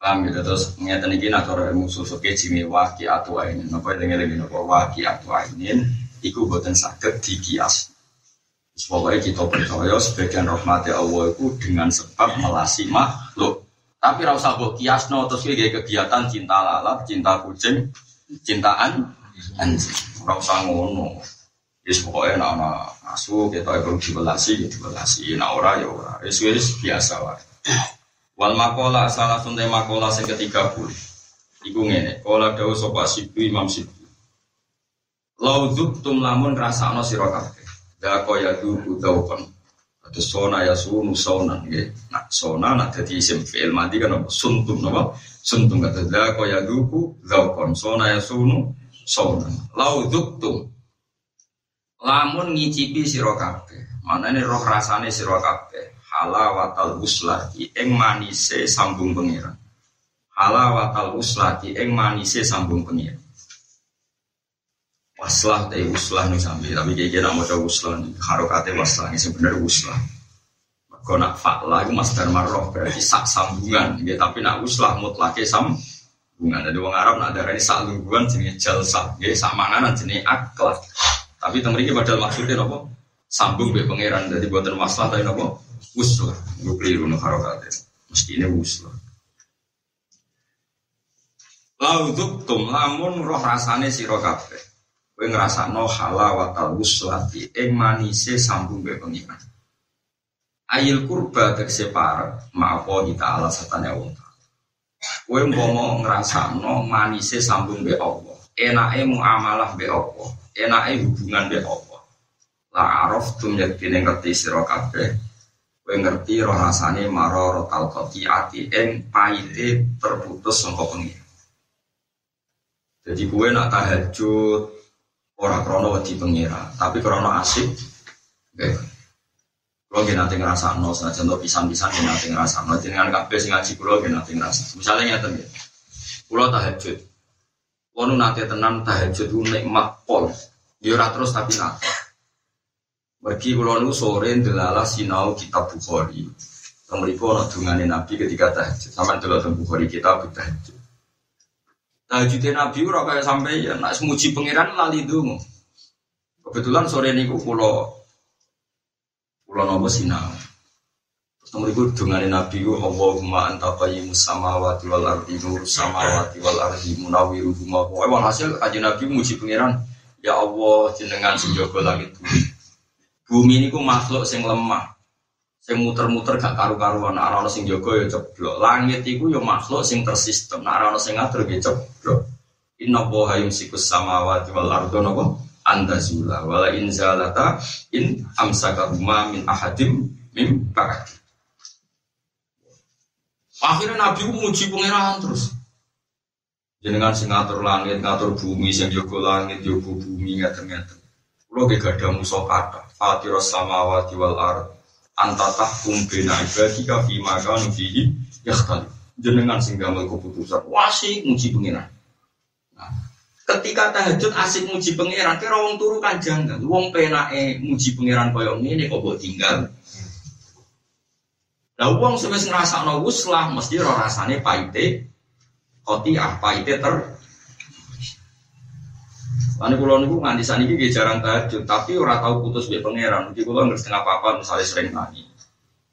Paham gitu terus ngeten iki nak cara ilmu susu kecime waki atau ini napa eling-eling napa waki atau ini iku boten saged dikias Pokoknya kita percaya sebagian rahmat Allah itu dengan sebab melasi makhluk. Tapi rasa buat kiasno terus kayak kegiatan cinta lalat, cinta kucing, cintaan anjing. Rasa ngono. Yes pokoknya nak nak asu kita perlu dibelasi, dibelasi. Nak ora ya ora. Yes biasa lah. Wal makola salah suntai makola sing ketiga puluh. Iku ngene, kola dawu sapa sibu Imam Sibu. Lau tum lamun rasakno sira kabeh. Da kaya duku daukon. Terus sona ya sunu sona. Nah, sona nak dadi isim fi'il mati kan apa? Suntum napa? Suntum kata da kaya duku daukon. Sona ya sunu sona. Lau tum lamun ngicipi sira kabeh. Manane roh rasane sira kabeh. Halawatal uslati ing manise sambung pengiran halawatal uslati ing manise sambung pengiran waslah teh uslah nih sambil tapi kayak gini mau coba uslah harokate waslah ini sebenarnya uslah. Kau nak fakla itu mas marroh berarti sak sambungan. Gitu tapi nak uslah mutlake sambungan. Jadi orang Arab nak darah ini sak lungguan jenis jalsa gitu sak manganan jenis akhlak. Tapi temen ini padahal maksudnya apa sambung be pangeran. Jadi buatan waslah tapi apa uslah. Gue keliru nih harokate mesti ini uslah. Lauduk tum lamun roh rasane sira kabeh. Kowe ngrasakno halawatal wuslati ing manise sambung be pengiran. Ayil kurba tegese parek maapo kita ala satane Allah. Kowe umpama ngrasakno manise sambung be Allah. Enake muamalah be Allah. Enake hubungan be Allah. La araf tum yaktine ngerti sira kabeh. Kowe ngerti roh rasane maror talqati ati ing paite terputus sangka. Jadi gue nak tahajud orang krono wedi pengira, tapi krono asik. Kalau gak nanti ngerasa no, senajan to pisan-pisan gak nanti ngerasa no. Dengan kafe sing ngaji kulo gak nanti ngerasa. Misalnya ngeten ya, kulo tahajud. Kulo nanti tenang tahajud itu nikmat pol. Dia ya terus tapi nanti. Bagi kulo nu sore delala sinau kitab Bukhari. Kemudian ono dungane Nabi ketika tahajud. Sama dulu tentang Bukhari kita tahajud. Tahajudnya Nabi ora kayak sampai ya nak semuji pangeran lali dungu. Kebetulan sore niku pulau pulau nopo sinau. Terus nomor itu dengan Nabi ku Allahumma anta qayyimus samawati wal ardi nur samawati wal ardi munawiruhuma. Pokoke hasil aja Nabi muji pangeran. Ya Allah jenengan sing langit bumi. Bumi niku makhluk sing lemah sing muter-muter gak karu-karuan. Nek ana sing jaga ya ceblok. Langit iku ya makhluk sing tersistem. Nek ana sing ngatur ya ceblok. Inna boha yumsikus samawati wal ardo napa? Andazula. Wala in zalata in amsakahuma min ahadim mim ba'di. Akhirnya nabi muji pangeran terus. Jenengan sing ngatur langit ngatur bumi sing jaga langit jaga bumi ngaten-ngaten. Kula ge gadah musa kata fatiros samawati wal ard anta tahkum bina ibadika fi makan fihi yakhtali. Jenengan sing damel keputusan. Muji pengiran. Nah, ketika tahajud asik muji pengiran kira wong turu kan wong penake muji pengiran koyo ngene kok mbok tinggal? Lah wong sing ngrasakno wuslah mesti ora rasane paite koti ah paite ter Lalu kulo niku nganti saat ini jarang tahajud, tapi orang tahu putus be pangeran. Jadi kulo nggak setengah apa misalnya sering tangi.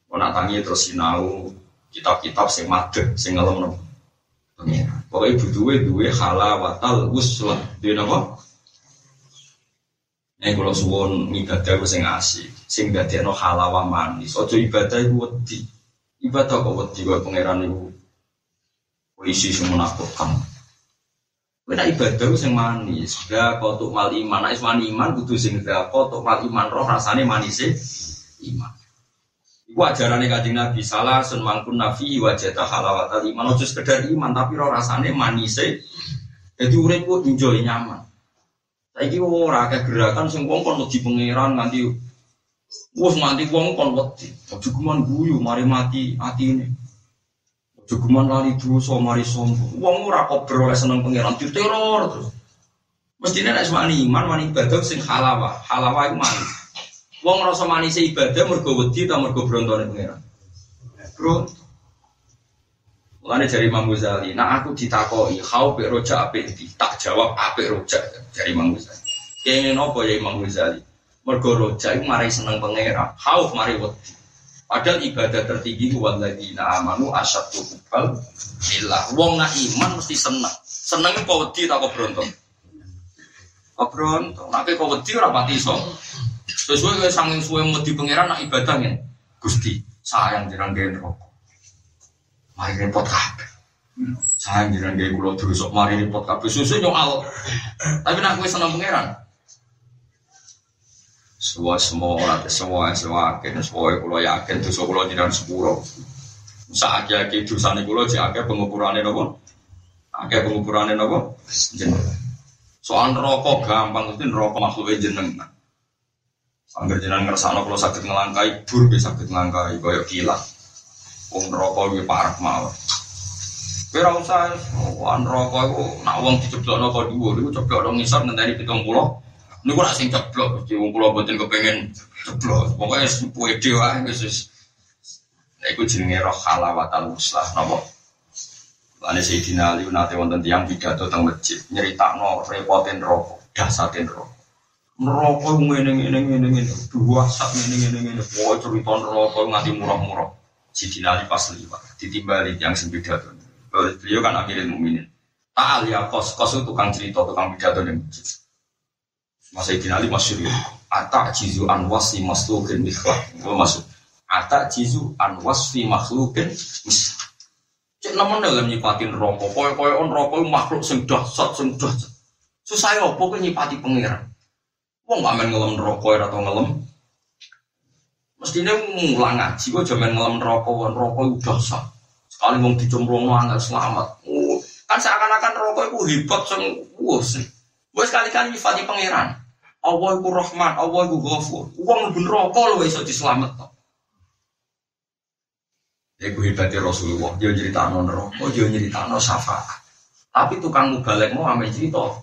Kalau nak tangi terus sinau kitab-kitab sing madeg, sing ngelem pangeran. Pokoknya butuhe duwe halawatal uslah. Dia nopo? Nek kulo suwon ibadah sing asik, sing no halawa manis. Ojo ibadah iku wedi. Ibadah kok wedi kok pangeran iku. Polisi sing menakutkan. Kita ibadah sing manis. Gak kotuk mal iman. Nek iman iman kudu sing gak kotuk mal iman roh rasane manis iman. Iku ajarane Kanjeng Nabi salah sun mangkun nabi wajata halawatal iman. Ojo sekedar iman tapi roh rasane manis Jadi uripku enjoy nyaman. Saiki ora akeh gerakan sing wong kon pangeran nganti wis nganti wong kon wedi. Ojo guyu mari mati atine. Jogeman lali dosa mari sombong. Wong ora kok oleh seneng pangeran diteror terus. Mestine nek wani iman wani ibadah sing halawah. Halawah iku manis. Wong rasa manis ibadah mergo wedi ta mergo brontone pangeran. Bro. Mulane jari Imam Ghazali, nah aku ditakoki, kau pe roja apik di, tak jawab apik roja jari Imam Ghazali. Kene nopo ya Imam Ghazali? Mergo roja iku mari seneng pangeran, khauf mari wedi. Padahal ibadah tertinggi walladzina amanu asyaddu hubbal lillah. Wong nak iman mesti seneng. Seneng kok wedi tak kok brontok. Kok brontok. Nek kok wedi ora pati iso. Sesuai kowe sanging suwe wedi pangeran nak ibadah ngene. Gusti, sayang jenengan gawe rokok. Mari repot kabeh. Sayang jenengan gawe kula dosa, mari repot kabeh. Susu nyoal. Tapi nak kowe seneng pangeran, semua semua orang semua semua yakin semua kulo yakin dosa kulo jiran sepuro. Saat yakin dosa nih kulo jaga pengukurannya nopo, agak pengukurannya nopo jeneng. Soal rokok gampang itu rokok makhluknya jeneng. Angger jenengan ngersakno kalau sakit ngelangkai bur bisa sakit ngelangkai koyok kilat. Wong rokok iki parah mawon. Kowe ora usah wan rokok iku nak wong diceblokno kok dhuwur iku ceblok ngisor ngenteni 70 ini gue sing ceblok, jadi wong pulau buatin kepengen ceblok. Pokoknya pede wae wis wis. Nah, iku jenenge roh halawatal muslah napa? Lane Sayyidina Ali nate wonten tiyang pidato teng masjid nyeritakno repoten rokok, dasaten rokok. Neraka ngene ngene ngene ngene, dua sak ngene ngene ngene. Pokoke cerita neraka nganti murah-murah. Sayyidina Ali pas liwat ditimbali yang sing pidato. Beliau kan akhirnya mukminin. Ta'al ya kos, kos itu tukang cerita, tukang pidato di masjid. Masa Ibn Ali masyur ya. Atak jizu an wasfi makhlukin mikhlak. Itu masuk. Atak jizu an wasfi makhlukin. Cek nemen dalam nyipatin rokok. Koy-koy on rokok makhluk sing dahsyat, sing dahsyat. Susah ya apa nyipati pangeran. Wong gak main ngelem rokok atau ngelem. Mestinya ngulang ngaji kok jaman ngelem rokok, rokok udah sah. Sekali mau dicemplung nggak selamat. Oh, kan seakan-akan rokok itu hebat sing wus. Gue sekali-kali nyifati pangeran. Allah itu rahman, Allah itu ghafur. Uang lebih rokok loh bisa diselamat. Ya gue hebatnya Rasulullah. Dia cerita non rokok, dia cerita non syafaat. Tapi tukang mubalek mau ame cerita.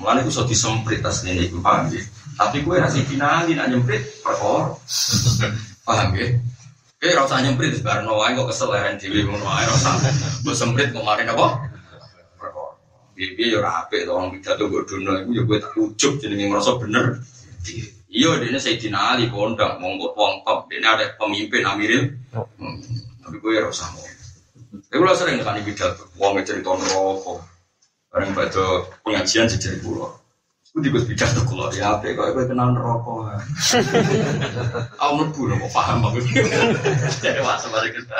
Mulanya itu so disemprit ini, gue paham ya. Tapi gue nasi finali nak nyemprit, perkor. paham ya? Eh, rasa nyemprit, sebarang nawain kok kesel ya, dewi mau nawain rasa. Gue semprit kemarin apa? Bibi ya rapi, orang pidato gue dono, itu ya gue tak ujuk, jadi ngerasa bener. Iya, dia saya dinali kondang, monggo uang top, dia ada pemimpin Amiril. Hmm. Tapi gue ya rasa mau. Tapi gue sering kan pidato, uang cerita rokok. Orang pada pengajian jadi pulau. Gue juga pidato kulo ya, apa kok gue kenal rokok. Aku mlebu kok paham aku. Jadi masa balik kita.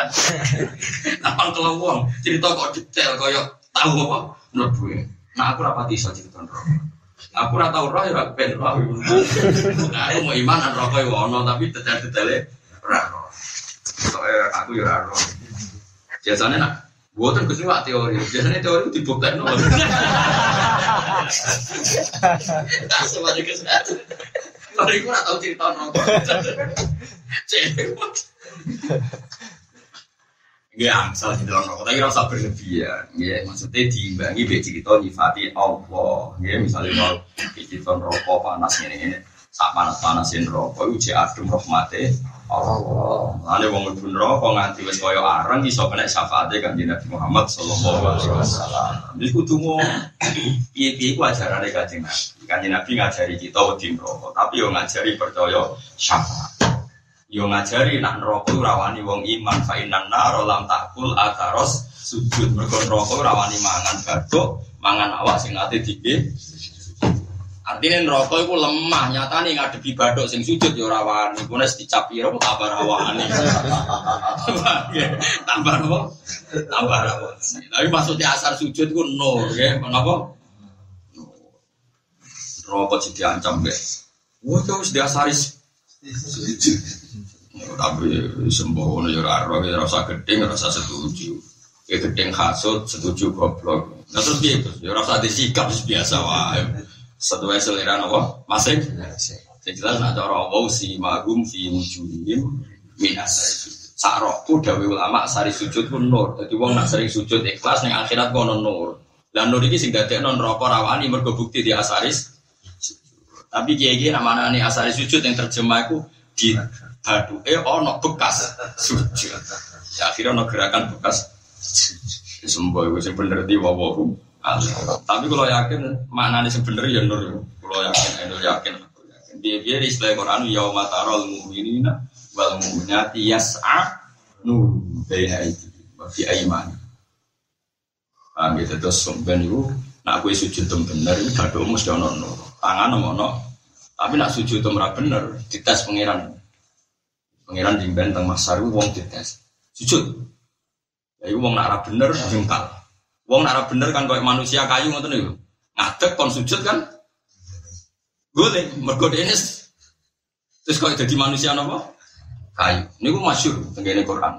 Apa kalau uang cerita kok detail koyo tahu apa? menurut gue. Nah aku rapati iso cerita roh. Aku ora tau roh ya ora ben roh. Nah aku mau iman rokok ya ono tapi detail-detailnya ora roh. Soalnya aku ya roh. Biasanya nak Buatan gue wak teori, biasanya teori itu dibuktikan nol. Tak semuanya kesehatan. Kalau gue nggak tahu cerita nol. Cewek. Ya, angsal di dalam rokok, tapi rasa berlebihan. Ya, maksudnya diimbangi be cerita nyifati Allah. Ya, misalnya kalau cerita rokok panas ini sak panas panasin rokok, uji adem rahmati Allah. Lalu wong mlebu rokok nganti wis koyo areng iso kena syafaate kan Nabi Muhammad sallallahu alaihi wasallam. Wis kudu mau piye-piye ku ajarane Nabi. Kanjeng Nabi ngajari kita wedi rokok, tapi yo ngajari percaya syafaat. Yo ngajari nak neraka rawani wong iman fa innan nar lam takul ataros sujud mergo neraka rawani mangan baduk, mangan awak sing ate dike. Artinya neraka iku lemah, nyatane ngadepi baduk sing sujud yo rawani. Ku nek dicap piro tambah rawani. tambah apa? Tambah rawani. Tapi maksudnya asar sujud ku nur, ya. Kenapa? Neraka diancam, guys. Wah, terus diasari sujud. Tapi sembrono ya ora ya rasa gedeng rasa setuju. Ya gedeng hasut setuju goblok. Nah terus terus ya rasa disikap biasa wae. Sesuai selera napa? Masih. Sing jelas nak cara Allah si magum fi wujuhim min asari. Sakroku dawe ulama sari sujud pun nur. Dadi wong nak sering sujud ikhlas ning akhirat kono nur. Lah nur iki sing dadekno neraka rawani mergo bukti di asaris. Tapi kiai-kiai namanya asaris sujud yang terjemah itu di badu. Eh ono bekas sujud. Ya akhirnya ono gerakan bekas sembuh itu sih bener di wawahu tapi kalau yakin maknanya sih bener ya nur. Kalau yakin ya nur yakin. Dia-dia istilah Quran yauma taral mu'minina wal mu'minati yas'a nu baina itu wa fi aymani. Ah gitu terus ben iku nak kowe sujud bener iki badhe mesti ono tangan ono tapi nak sujud tem ora bener dites pangeran. Pangeran jimben teng masar wong dites. Sujud. Ya wong nak ora bener jengkal. Wong nak ora bener kan koyo manusia kayu ngoten niku. Ngadeg kon sujud kan boleh, mergo ini terus kok jadi manusia nopo? Kayu. Ini gue masyur tenggine Quran.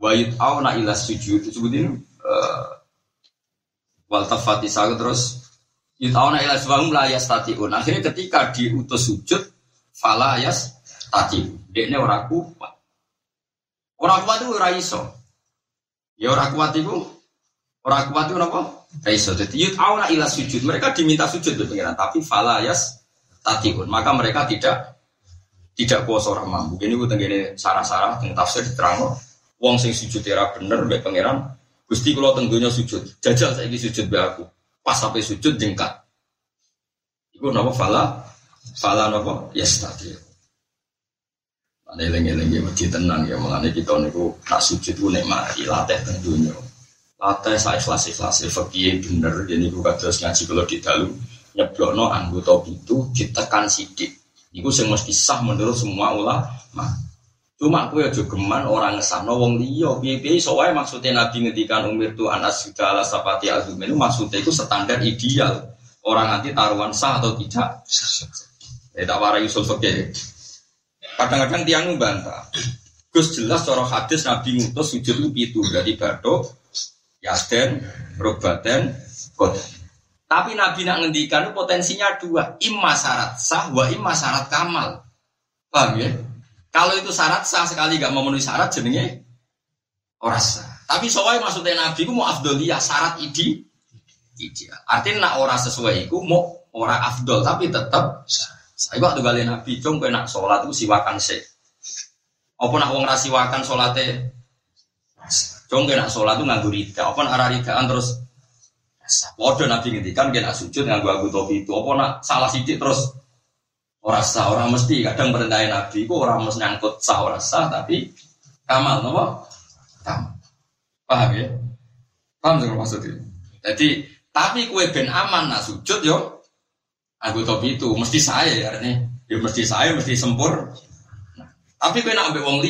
Wa yut'auna ila sujud sebutin uh, wal tafati terus yut'auna ila sujud la yastatiun. Akhirnya ketika diutus sujud fala yastati. Dekne ora kuat. Ora kuat itu ora iso. Ya ora kuat itu ora kuat itu napa? Ora iso. Dadi yut'auna ila sujud. Mereka diminta sujud tuh pengiran, tapi fala yas tatiun maka mereka tidak tidak kuasa orang mampu ini gue tenggine sarah-sarah tentang tafsir diterang wong sing sujud era bener mbek pangeran gusti kalau tenggunya sujud jajal saya sujud be aku pas sampai sujud jengkat. Itu nama fala fala nama yes tadi Ane lengi-lengi mesti tenang ya. Mengenai kita niku nak sujud itu nikmati latih tentunya latih saya ikhlas ikhlas fakir bener jadi gue kados ngaji kalau di dalam nyeblokno anggota itu ditekan sidik. Iku sing mesti sah menurut semua ulama. Cuma aku ya geman orang ngesahno wong piye-piye iso wae maksudnya Nabi ngendikan umir tu anas segala sapati azum itu maksudnya itu standar ideal. Orang nanti taruhan sah atau tidak. Ya tak warai usul fikih. Kadang-kadang tiang membantah. Gus jelas cara hadis Nabi ngutus sujud itu berarti badok, yasden, robaten, kodan. Tapi Nabi nak ngendikan potensinya dua, imma syarat sah, wa imma syarat kamal. Paham ya? Kalau itu syarat sah sekali gak memenuhi syarat jenenge ora sah. Tapi soalnya maksudnya Nabi ku mau afdoliyah syarat idi ideal. Artinya nak ora sesuai iku mau ora afdol tapi tetap saya waktu kali Nabi cung kowe nak sholat itu siwakan se. Apa nak wong rasiwakan sholatnya? Cung kowe nak sholat itu nganggur rida. Apa nak ridaan terus Waduh Nabi ngendikan kena sujud nganggo aku topi itu. Apa nak salah sidik terus orang sah orang mesti. Kadang perintahin Nabi itu orang mesti nyangkut sah orang sah tapi kamal nopo? Kamal. Paham ya? Paham sih maksudnya jadi tapi kue ben aman nak sujud yo. Aku topi itu mesti saya ya ini ya mesti saya mesti sempur. Nah, tapi kue nak ambil wong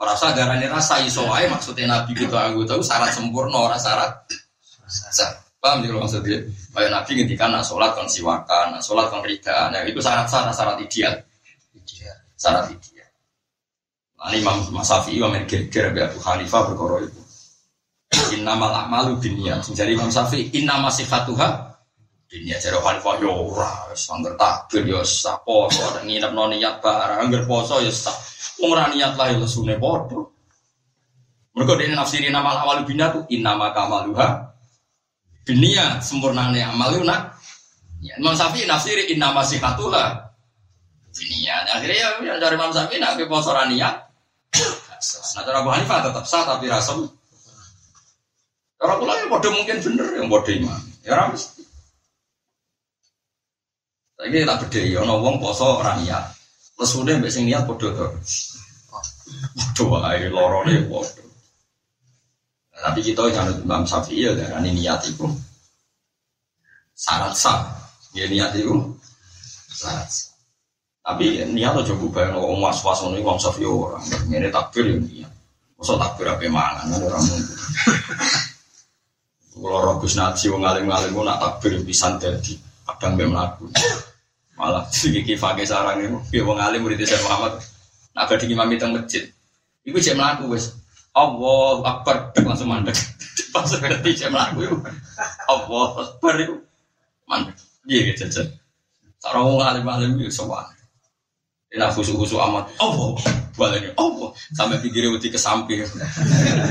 orang sah garane rasa iso maksudnya Nabi gitu. Aku tahu syarat sempurna orang syarat syarat Paham kalau maksudnya? Kayak Nabi ngendikan nak sholat kon siwakan, nak sholat kon rida, nah itu syarat-syarat syarat ideal. Ideal. Syarat ideal. Nah, Imam Masafi, Imam Geger, Abu Hanifah berkoro itu. Innamal a'malu binniyat. Jadi Imam Syafi'i, innama sifatuha binniyat. Jadi Hanifah yo ya ora, sangger takbir yo ya poso, ada nginep no niat barang, angger poso yo ya sah. Wong ora niat lah yo lesune padha. Mergo dene nafsiri nama awal binniyat tu innama kamaluha dunia sempurna nih amal itu nak. Ya, Imam Syafi'i nafsiri inna masih katula dunia akhirnya ya dari Imam Syafi'i nak poso niat. Nah cara Abu Hanifah tetap sah tapi rasa orang yang bodoh mungkin bener yang bodoh iman. Ya orang mesti. Ini tak beda ya ono wong poso ora terus udah mbek sing niat bodoh tuh bodoh lorone bodoh tapi kita jangan Imam Syafi'i ya darah ini niat itu syarat sah. Ya niat itu syarat. Tapi niat aja bayang orang was was ini Imam Syafi'i orang ini takbir ya niat. Masa takbir apa mangan ada orang mungkin. Kalau Robus Naji wong ngalim-ngalim nak takbir pisan dadi kadang mbek mlaku. Malah iki pakai sarang itu, ya wong alim murid saya Muhammad. Nak badhe imami teng masjid. Iku cek mlaku wis. Allah Akbar langsung mandek. Pas ngerti saya melaku itu. Allah Akbar itu mandek. Iya gitu jajan. Sarang wong alim-alim itu sowan. Ini khusu-khusu amat. Allah balenya Allah sampai pikirnya uti ke samping.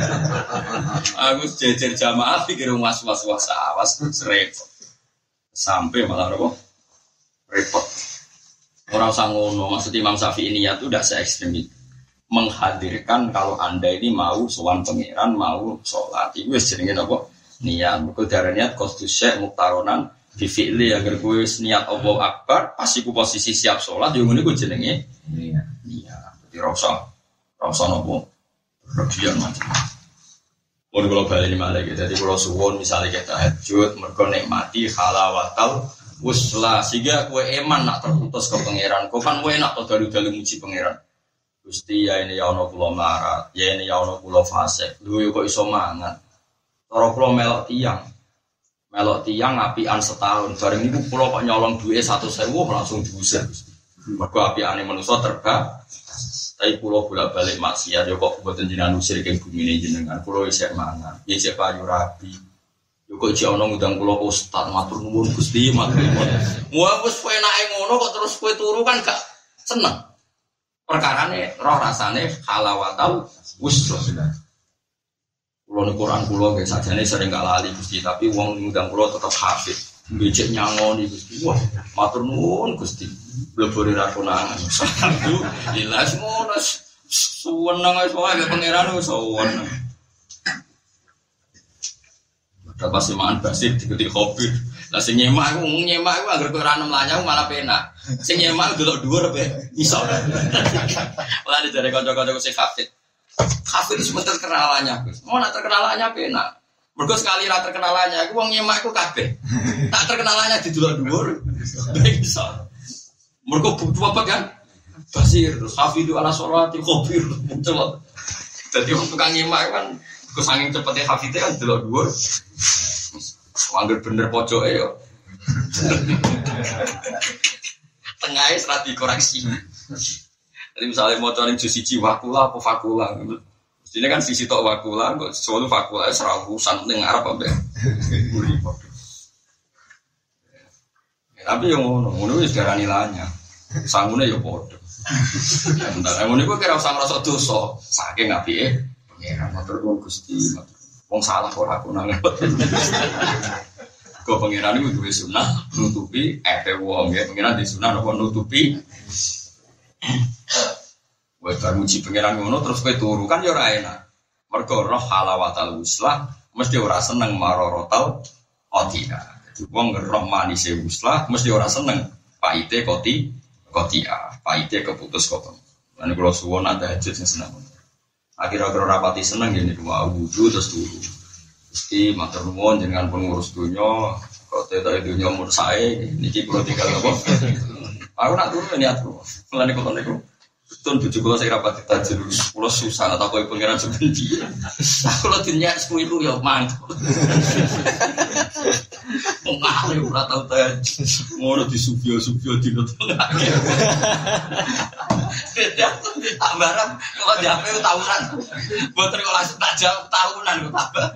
Aku jejer jamaah pikir was was was awas repot. Sampai malah apa? Repot. Orang sangono maksud Imam Syafi'i ini ya tuh udah se ekstrim itu menghadirkan kalau anda ini mau sowan pangeran mau sholat itu jenenge apa niat mergo darah niat kostus syekh muktaronan Bifili agar gue niat Allah Akbar, pasti ku posisi siap sholat, yang ini gue jenenge. Iya. Iya. Jadi rasa, rasa nopo berlebihan macam. Mau kalau balik malah gitu. Jadi kalau suwon misalnya kita hajut, mereka nikmati halawatal uslah sehingga gue eman nak terputus ke pangeran. Kau kan gue enak tuh dari dalam muji pangeran. Gusti ya ini ya ono pulau marat, ya ini ya ono pulau fase. Lu kok iso mangan. Toro pulau melok tiang, melok tiang apian setahun. Bareng itu pulau kok nyolong duit satu sewu langsung diusir. Mereka api ane manusia terbang. Tapi pulau bolak balik maksiat, ya kok buatan jenengan usir ke bumi ini jenengan. Pulau isek mangan, isek payu rapi. Yo kok jek ana ngundang kula ustaz matur nuwun Gusti matur nuwun. Wah wis penake ngono kok terus kowe turu kan gak seneng. Perkarane roh rasane halawatal wusra. Kulo ning Quran kulo guys sajane sering gak lali Gusti tapi wong ngundang kulo tetep hafid. Becek nyangoni Gusti. Wah, matur nuwun Gusti. Blebore ra konangan. Jelas ngono. Suweneng ae soalnya pangeran wis suweneng. Pasti makan basir dikuti kopi. Lah sing nyemak aku nyemak aku agar ora mlanyau malah penak. Sing nyemak delok dhuwur be iso. Malah dijare kanca-kanca sing kafir. Kafir itu sebentar kenalannya, Gus. Mau nak terkenalannya penak. Mergo sekali ra terkenalannya, aku wong nyemak aku kabeh. Tak terkenalannya di delok dhuwur. Baik iso. Mergo butuh apa kan? Basir, hafidu ala sholati khobir. Muncul. Jadi wong tukang nyemak kan Gue saking cepetnya hafidnya kan delok dhuwur. Angger bener pojok yo. Tengahnya serat dikoreksi. Jadi misalnya mau cari jus siji wakula apa fakula. Ini kan sisi tok wakula, kok selalu fakula serabusan ning Arab apa Tapi yang ngono, ngono wis darani lanya. Sangune ya padha. Bentar, ngono iku kira usah ngrasa dosa, saking apike pangeran matur nuwun Gusti. Wong salah ora aku nang. Kok pangeran iku duwe sunah nutupi epe wong ya. Pangeran di sunah napa nutupi. Wes bar muji pangeran ngono terus kowe turu kan ya ora enak. Mergo roh halawatal uslah mesti ora seneng marorotal otina. Jadi wong roh manis uslah mesti ora seneng paite koti kotia, paite keputus koton. Lan kula suwon ada hajat sing seneng. Akhir-akhir rapati seneng gini dua wudhu terus turu. Gusti matur nuwun jenengan pengurus dunya kok tetok dunya umur sae niki kula tinggal apa. Aku nak turu niat kula. Mulane kok niku Betul bujuk kula saya rapat tajir kula susah atau kowe pangeran sebenci. Aku lho dinyak sekuilu ya mantap. Wong ahli ora tau tajir. Ngono di subyo-subyo di tengah. Tak barang kalau jape tahunan. Boten kok langsung tak jawab tahunan kok tambah.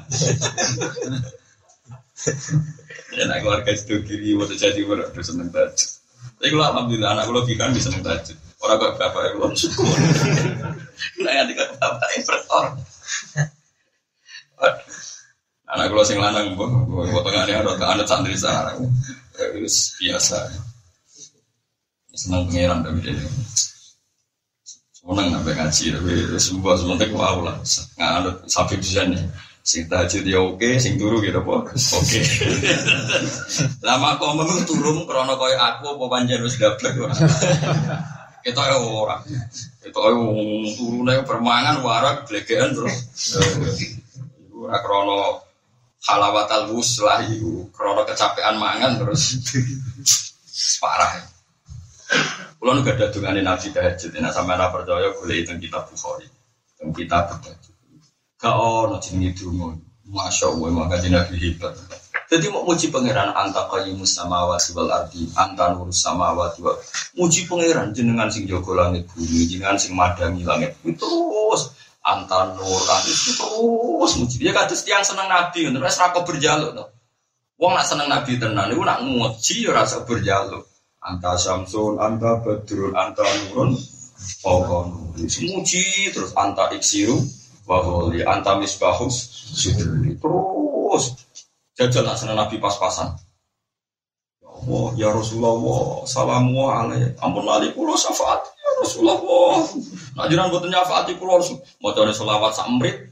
Ya nak keluarga itu kiri mau jadi berapa seneng tajud. Tapi kalau alhamdulillah anak gue kan bisa seneng tajud. Orang kok bapak yang belum syukur. Nah yang tiga bapak yang bertor. Anak gue sing lanang, tengah ini ada anak santri sekarang. Itu biasa. Senang pengiran tapi dia. Senang sampai ngaji tapi sebuah sebentar gue mau lah. Nggak ada sampai bisa nih. Sing tahajud ya oke, sing turu gitu apa? Oke. Lama kok memang turun krono koyo aku apa panjen wis dablek ora. Kita ya ora. Kita ya turune permangan warak blegean terus. Ora krono halawatal wuslah iku, krono kecapean mangan terus. Parah. Kulo nu gak ada dungane Nabi tahajud, nek sampeyan ora percaya golek itu kitab Bukhari. Teng kitab tahajud. Gak ono jenenge donga. Masya Allah, maka Nabi hebat. Jadi mau muji pangeran anta qayyumus samawati wal ardi, anta nurus samawati wal muji pangeran jenengan sing jaga langit bumi, jenengan sing madangi langit terus anta nur itu terus muji. Ya kados tiang seneng nabi, wis ra berjaluk to. Wong nak seneng nabi tenan iku nak muji ya rasa berjaluk. Anta samsun, anta badrun, anta nurun, pokon. Muji terus anta iksiru, Waholi antamis bahus terus jajal lah senang Nabi pas-pasan. Allah, ya Rasulullah, salamu alaih, ampun lali syafaat, ya Rasulullah. Nak jiran buat nyafati kulo harus mau coba selawat samrit,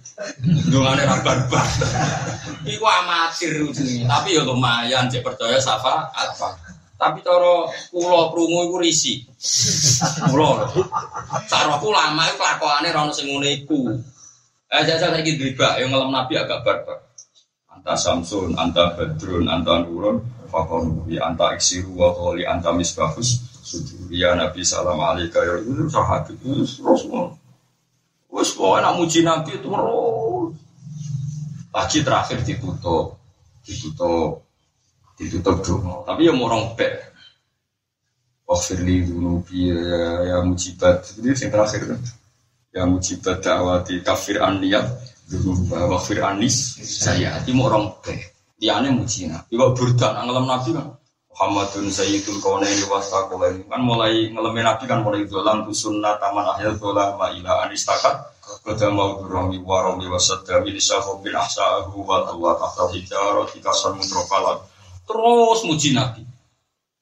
dungane ra barbar. Iku amatir jenenge, tapi ya lumayan cek percaya safa apa. Tapi cara kulo krungu iku risi. Kulo. Cara aku lama iku lakokane ra ono sing. Eh jajal dribak yang ngelem Nabi agak barbar. Anta Samsun, anta Badrun, anta Nurun, fakonu ya anta iksiru wa qali anta misbahus sujud ya Nabi salam alaika ya itu sahabat itu mau wes pokoknya nak muji Nabi itu lagi terakhir ditutup ditutup ditutup dulu tapi ya mau orang pek Wafirli dulu ya, ya mujibat. Ini yang terakhir kan. Ya mujibat dakwati kafir an niat dulu wafir anis. Saya hati mau dia muji nabi. Kok burdan ngelam nabi kan Muhammadun Sayyidul Kaunaini Wasaqulaini kan mulai ngelemin Nabi kan mulai dolam tu sunnah taman akhir dolam ila anistakat Kata mau durami warami wasadda milisahu bin ahsa'ahu wa Allah tahta hijarah tikasan mutrokalat Terus muji Nabi.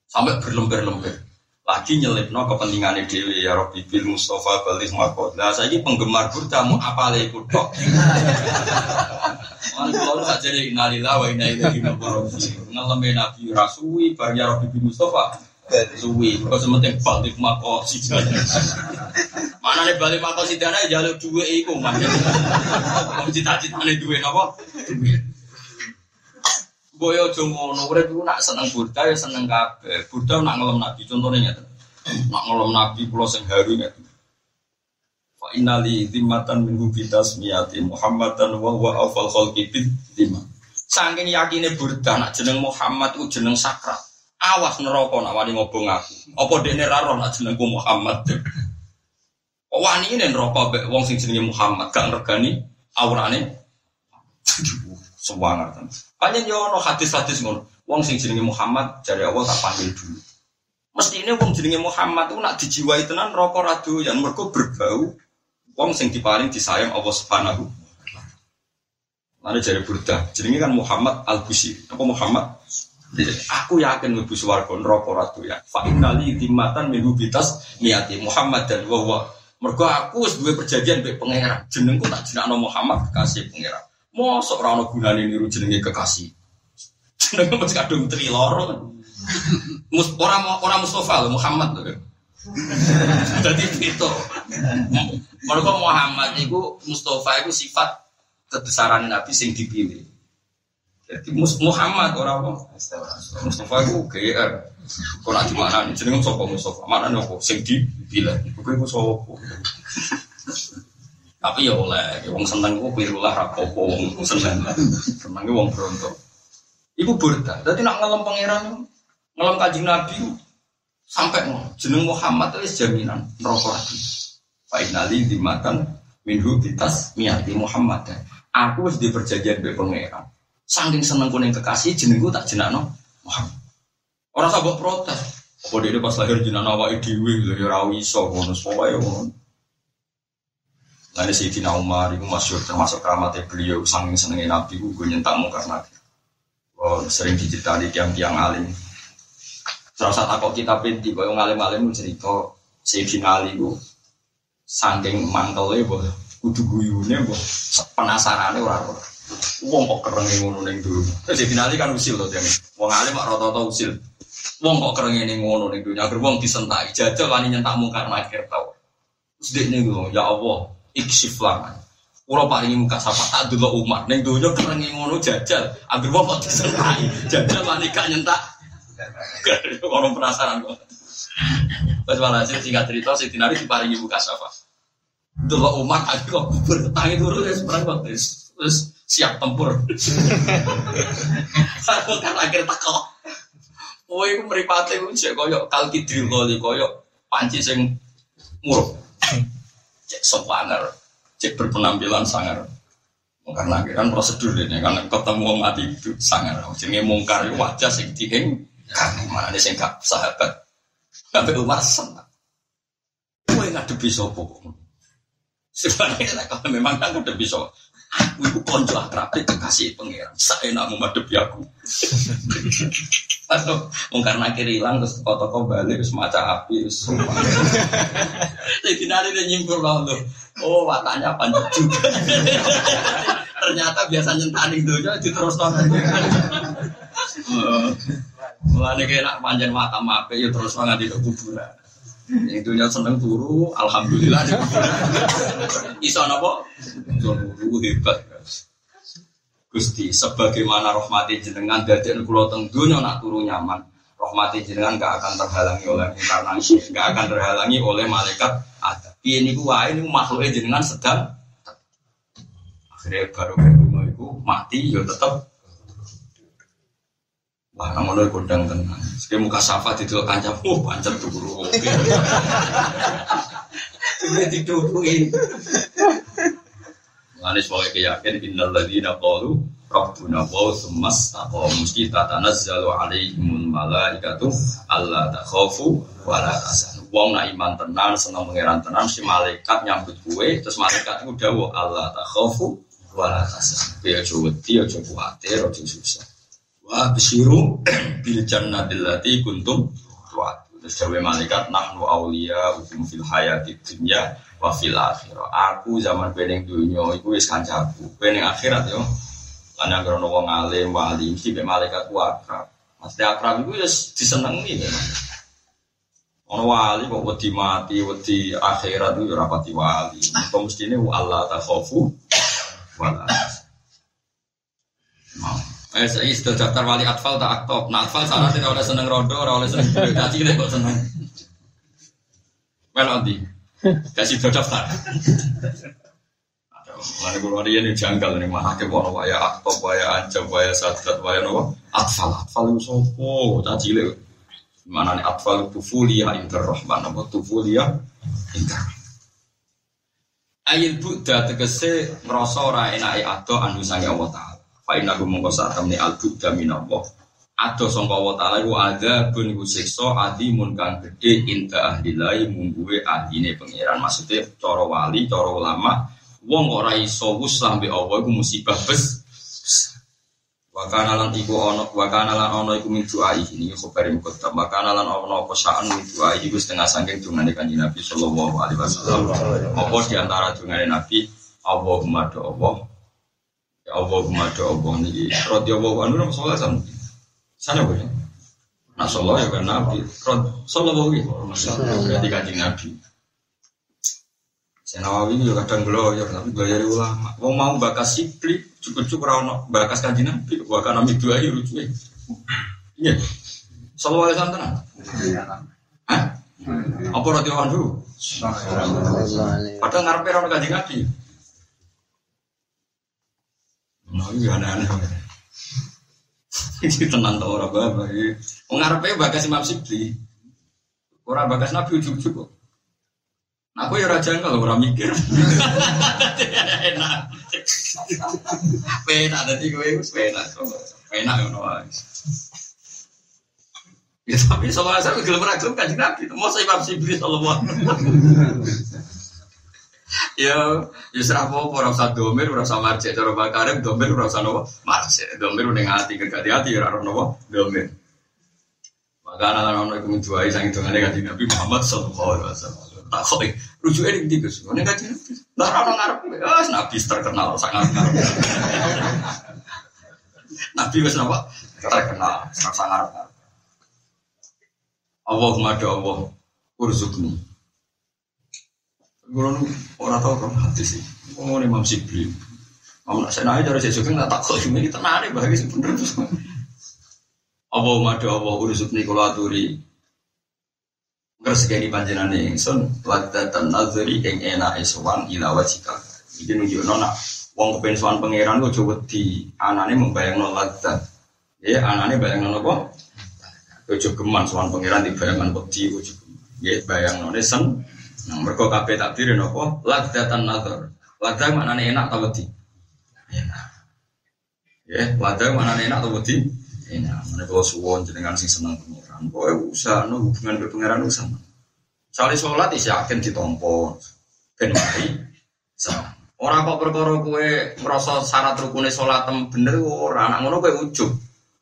Sampai berlembar-lembar. Lagi nyelipno kepentingan dewi ya Rabbi bil Mustafa balik makot Nah saya ini penggemar burdamu apa lagi Mana kalau tak jadi innalillah wa inna ilaihi raji'un. Ngeleme Nabi Rasui bar ya Rabbi bin Mustafa. Suwi, kok sementing balik mako sidana. Mana nih balik mako sidana jaluk duwe iku mana. Wong cita-citane duwe napa? Duwe. Boyo aja ngono, urip iku nak seneng burda ya seneng kabeh. Burda nak ngelem Nabi, contohnya ngeten. Nak ngelem Nabi kula sing haru ngeten. Fa innali zimmatan minggu kita semiyati Muhammadan wa huwa awfal khalqi bid zimma. Saking yakine burda nak jeneng Muhammad ku jeneng sakral. Awas neraka nak wani ngobong aku. Apa dekne ra roh nak jenengku Muhammad. Wani ini neraka mbek wong sing jenenge Muhammad gak regani aurane. Sewangar kan. Panjen yo ono hadis-hadis ngono. Wong sing jenenge Muhammad jare Allah tak panggil dulu. Mesti ini wong jenenge Muhammad itu nak dijiwai tenan rokok radu yang mereka berbau Wong sing diparing disayang Allah Subhanahu Lalu jadi Burda, jenenge kan Muhammad Al Busiri. Apa Muhammad? Aku yakin lebih swarga neraka ratu ya. Fa innali timatan minggu bitas niati Muhammad dan wa Mergo aku wis duwe perjanjian mbek pangeran. Jenengku tak jenakno Muhammad kekasih pangeran. Mosok ora ono gunane niru jenenge kekasih. Jenenge mesti kadung tri loro. Mus orang orang Mustafa Muhammad loh. Jadi itu. Mereka Muhammad itu Mustafa itu sifat kebesaran Nabi sing dipilih. Jadi Muhammad orang apa? Mustafa itu GR. Kau nak di mana nih? Jadi Mustafa Mustafa. Mana kok sing dipilih? Gue itu sopo. Tapi ya oleh, wong seneng itu pirulah rapopo, wong seneng, seneng itu wong berontok. Ibu burda, jadi nak ngelam pangeran, ngelam kajing Nabi, sampai mau jeneng Muhammad itu jaminan rokok lagi. Finali dimakan minhu bitas miati Muhammad. Aku harus diperjanjian be pangeran. Saking seneng kuning kekasih jenengku tak jenakno Muhammad. Orang sabuk protes. Apa dia pas lahir jenang awak dewi lho ya rawi iso ngono pokoke ngono. Lalu Sayyidina Umar itu termasuk keramatnya beliau saking senengnya Nabi gue nyentak mungkar nabi. Oh, sering diceritani tiang-tiang alim. Terus saat aku kita pinti, kalau ngalim-alim cerita Sayyidina Ali itu saking mantelnya boh kudu guyune boh penasarannya orang orang. Wong kok kerengi ngono ning dulu. Terus Sayyidina Ali kan usil loh jangan. Wong alim kok rata-rata usil. Wong kok kerengi ning ngono ning dunya. Agar wong disentai jajal wani nyentak mungkar nakir tau. Terus dia nih ya Allah, iksif langan. Kulo paringi muka sapa tak dulu umat neng donya kerengi ngono jajal. Agar wong kok disentai jajal wani gak nyentak. Orang penasaran kok. Pas malah sih singkat cerita si Tinari diparingi buka sapa. Dulu umat aku kok bertangi dulu ya sebenarnya kok terus siap tempur. Aku kan akhir teko. Oh, itu meripati itu cek koyok kalki drill kali koyok panci sing muruk. Cek sopaner, cek berpenampilan sangar. Karena kan prosedur ini karena ketemu mati itu sangar. Jadi mungkar wajah sing dihing kan mana ada sing gak sahabat. Sampai Umar senang. Ngadepi sapa kok. Sebenarnya kalau memang kan ngadepi sapa. Aku itu konco akrab kekasih pangeran. Saya nak menghadapi aku. Wong karena kiri hilang terus toko-toko balik terus maca api terus Jadi nanti dia nyimpul loh Oh watanya panjang juga. Ternyata biasa nyentaning dojo terus nonton. Mulane kena panjang mata mape ya terus nganti kuburan. Yang dunia seneng turu, alhamdulillah. Iso napa? Turu hebat. Gusti, sebagaimana rahmati jenengan dari kula teng dunia nak turu nyaman. Rahmati jenengan gak akan terhalangi oleh inkarnasi, gak akan terhalangi oleh malaikat ada. Ini wae ini makhluknya jenengan sedang akhirnya baru kedua itu mati ya tetap Wah, namun lo kondang tenang. Sekali muka safa dua kancam, oh pancet guru. Sudah didukungin. Manis sebagai keyakin innal ladzina qalu rabbuna wa tsummas taqamu kita tanazzalu alaihimul malaikatu alla takhafu wa la tahzanu. Wong nak iman tenan, seneng pangeran tenan, si malaikat nyambut kue, terus malaikat itu dawuh Allah takhafu wa la tahzanu. Dia aja wedi, aja kuwatir, aja susah. Wa bisiru bil jannatil lati kuntum tu'adu. Terus dawe malaikat nahnu aulia hukum fil hayati dunya wa fil akhirah. Aku zaman pening dunya iku wis kancaku. Pening akhirat yo. Yang krono wong alim wali mesti be malaikat ku akrab. Mesti akrab iku ya disenengi memang. Ono wali kok wedi mati, wedi akhirat itu rapati wali. Kok mesti ini Allah takhafu wala. Mau. Eh, saya sudah daftar wali atfal tak aktif. Nah, atfal sana tidak oleh seneng rodo, oleh seneng kaji deh kok seneng. Well, nanti kasih daftar. Mana kalau dia ini janggal nih mah hakim orang waya aktif, waya ancam, waya sadat, waya nopo. Atfal, atfal itu sopo, caci le. Mana nih atfal tufulia inter rahman, nopo tufulia inter. Ayil buddha tegese ngerasa ora enake ado anu sange Allah. Fa inna kum mongko sak temne al buddha minallah. Ado sangka wa taala iku ada bun iku siksa adimun kang gedhe inta ahli lai mungguwe ahline pangeran. Maksudnya cara wali, cara ulama wong ora iso wuslah mbek Allah iku musibah bes. Wakana lan iku ana wakana lan ana iku min doai ini khabari muqaddam. Wakana lan ana apa sa'an min doai iku setengah saking dungane kanjeng Nabi sallallahu alaihi wasallam. Apa di antara dungane Nabi Allahumma do Allah Allahumma do Allah niki radhiyallahu anhu nama sallallahu alaihi Sana boleh. Nah sallallahu ya kan Nabi. Sallallahu alaihi wasallam. Berarti kanjeng Nabi. Saya Nawawi ini juga kadang ya tapi gaya ulama. Wong mau bakas sipli, cukup-cukup rano bakas kanjeng Nabi. Bahkan Nabi dua aja lucu Iya. Sallallahu alaihi wasallam. Hah? Apa radhiyallahu anhu? Padahal ngarepe rano kanjeng Nabi. Nah, iya aneh-aneh. Ini tenang tau orang bapak. Mengarepnya bagas Imam Sibli. Orang bagas Nabi ujuk-ujuk kok. Nah, aku ya raja kalau orang mikir. Enak. Penak tadi gue penak. Penak ngono Ya tapi soalnya saya gelem ragam kan Nabi. Mau saya Imam Sibli sallallahu ya ya serah apa ora usah domir ora usah marjek cara bakarim domir ora usah marjek. Domir udah ngati ke hati ora nopo? Domir. Maka anak anak itu menjuai sang itu ada kaji nabi Muhammad sallallahu alaihi wasallam. Tak kok rujuk ini di gus? Ini kaji nabi. Lah ngarep. Nabi terkenal sangat ngarep. Nabi wes nopo? Terkenal sangat sangat Allahumma do Allah urzukni Gue orang tahu kan hati sih. Oh ini Imam Sibli. Kamu nak senai dari saya juga nggak takut ini kita nari bagi sih bener terus. Allah madu Allah urusuk nih kalau aturi. Ngersekeni panjenengan ingsun wadatan nazari ing enak eswan ila wajika. Iki nunjuk nona. Wong kepen sowan pangeran kok coba di anane membayang ladat. Ya anane bayang apa? Ojo geman sowan pangeran dibayangkan wedi ojo. Ya bayang sen Nah, mereka kabeh takdir nopo ladatan nazar. Ladah mana enak tau wedi? Enak. Ya, ladah mana enak tau wedi? Enak. Mana kalau suwon jenengan sing seneng. Pokoknya usah no hubungan dengan pangeran usah. Soalnya sholat isi yakin ditompo. Ben mari. Orang kok perkara kue merasa syarat sholat tem bener ora anak ngono kue ujub.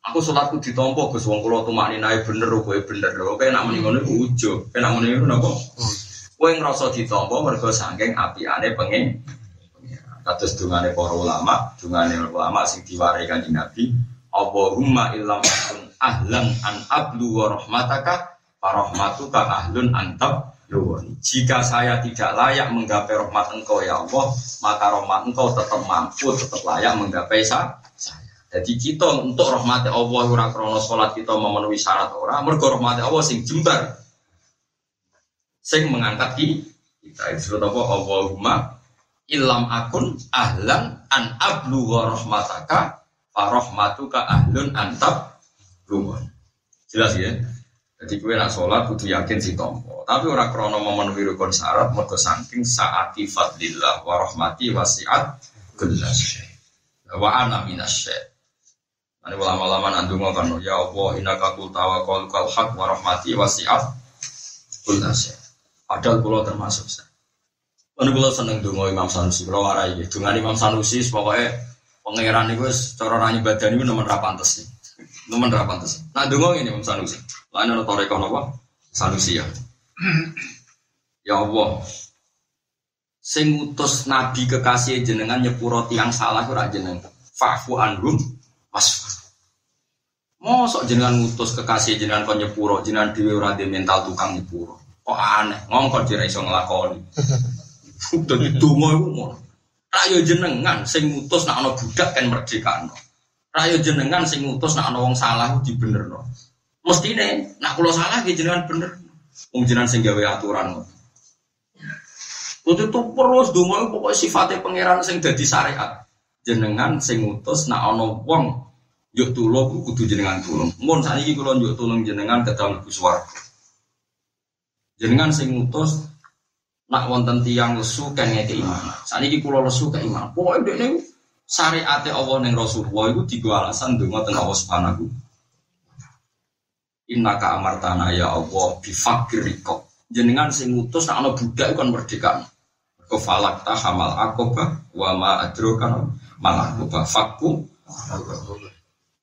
Aku sholatku ditompo Gus wong kula tumakni nae bener kowe bener. Kowe nak muni ngono ujug. Kowe nak muni ngono napa? Kowe ngrasa ditompo mergo saking apiane pengen. Kados dungane para ulama, dungane ulama sing diwarai Kanjeng Nabi, Allahumma illam akun ahlan an ablu wa rahmataka farahmatuka ahlun antab Jika saya tidak layak menggapai rahmat engkau ya Allah, maka rahmat engkau tetap mampu, tetap layak menggapai saya. Jadi kita untuk rahmat Allah ora krono salat kita memenuhi syarat ora, mergo rahmat Allah sing jembar. Sing mengangkat kita disebut apa Allahumma ilam akun ahlan an ablu wa rahmataka farahmatuka ahlun antab lumun. Jelas ya? Jadi gue nak sholat kudu yakin si tompo. Tapi orang krono memenuhi rukun syarat mergo saking saati fadlillah wa rahmati wasiat kullas wa ana minasy Ini ulama-ulama nandung kan ya Allah innaka qul tawakkal kal haq wa rahmati wasiat kullas Padahal pulau termasuk saya. Kan pulau seneng dungo Imam Sanusi, kalau warai gitu. Dengan Imam Sanusi, pokoknya pangeran itu cara nanya badan itu nomor berapa sih. Nomor sih. Nah dungo ini Imam Sanusi. Lain ada toreko apa? Sanusi ya. Ya Allah. Sing utus nabi kekasih jenengan nyepuro tiang salah ora jenengan. Fa'fu anhum wasfa. Mosok jenengan ngutus kekasih jenengan kon nyepuro jenengan dhewe ora mental tukang nyepuro. Kok aneh, ngongkon dira iso nglakoni. Dadi donga iku ngono. Rayo jenengan sing ngutus nak ana budak kan merdekano. Rayo jenengan sing ngutus nak ana wong salah dibenerno. Mestine nak kula salah nggih jenengan bener. Wong jenengan sing gawe aturan. Kudu itu terus donga pokoknya sifatnya pangeran sing dadi syariat. Jenengan sing ngutus nak ana wong yuk tulung kudu jenengan tulung. Mun saiki kula yuk tulung jenengan kedal mlebu swarga. Jenengan sing ngutus nak wonten tiang lesu kan ngeke iman. Saniki kula lesu ke iman. Pokoke dekne syariate Allah ning Rasulullah iku digo alasan donga teng Allah Subhanahu Innaka amartana ya Allah bifakiriko. Jenengan sing ngutus nak ana budak kon merdeka. Kau falak ta hamal akoba wa ma adrokan malah akoba fakku.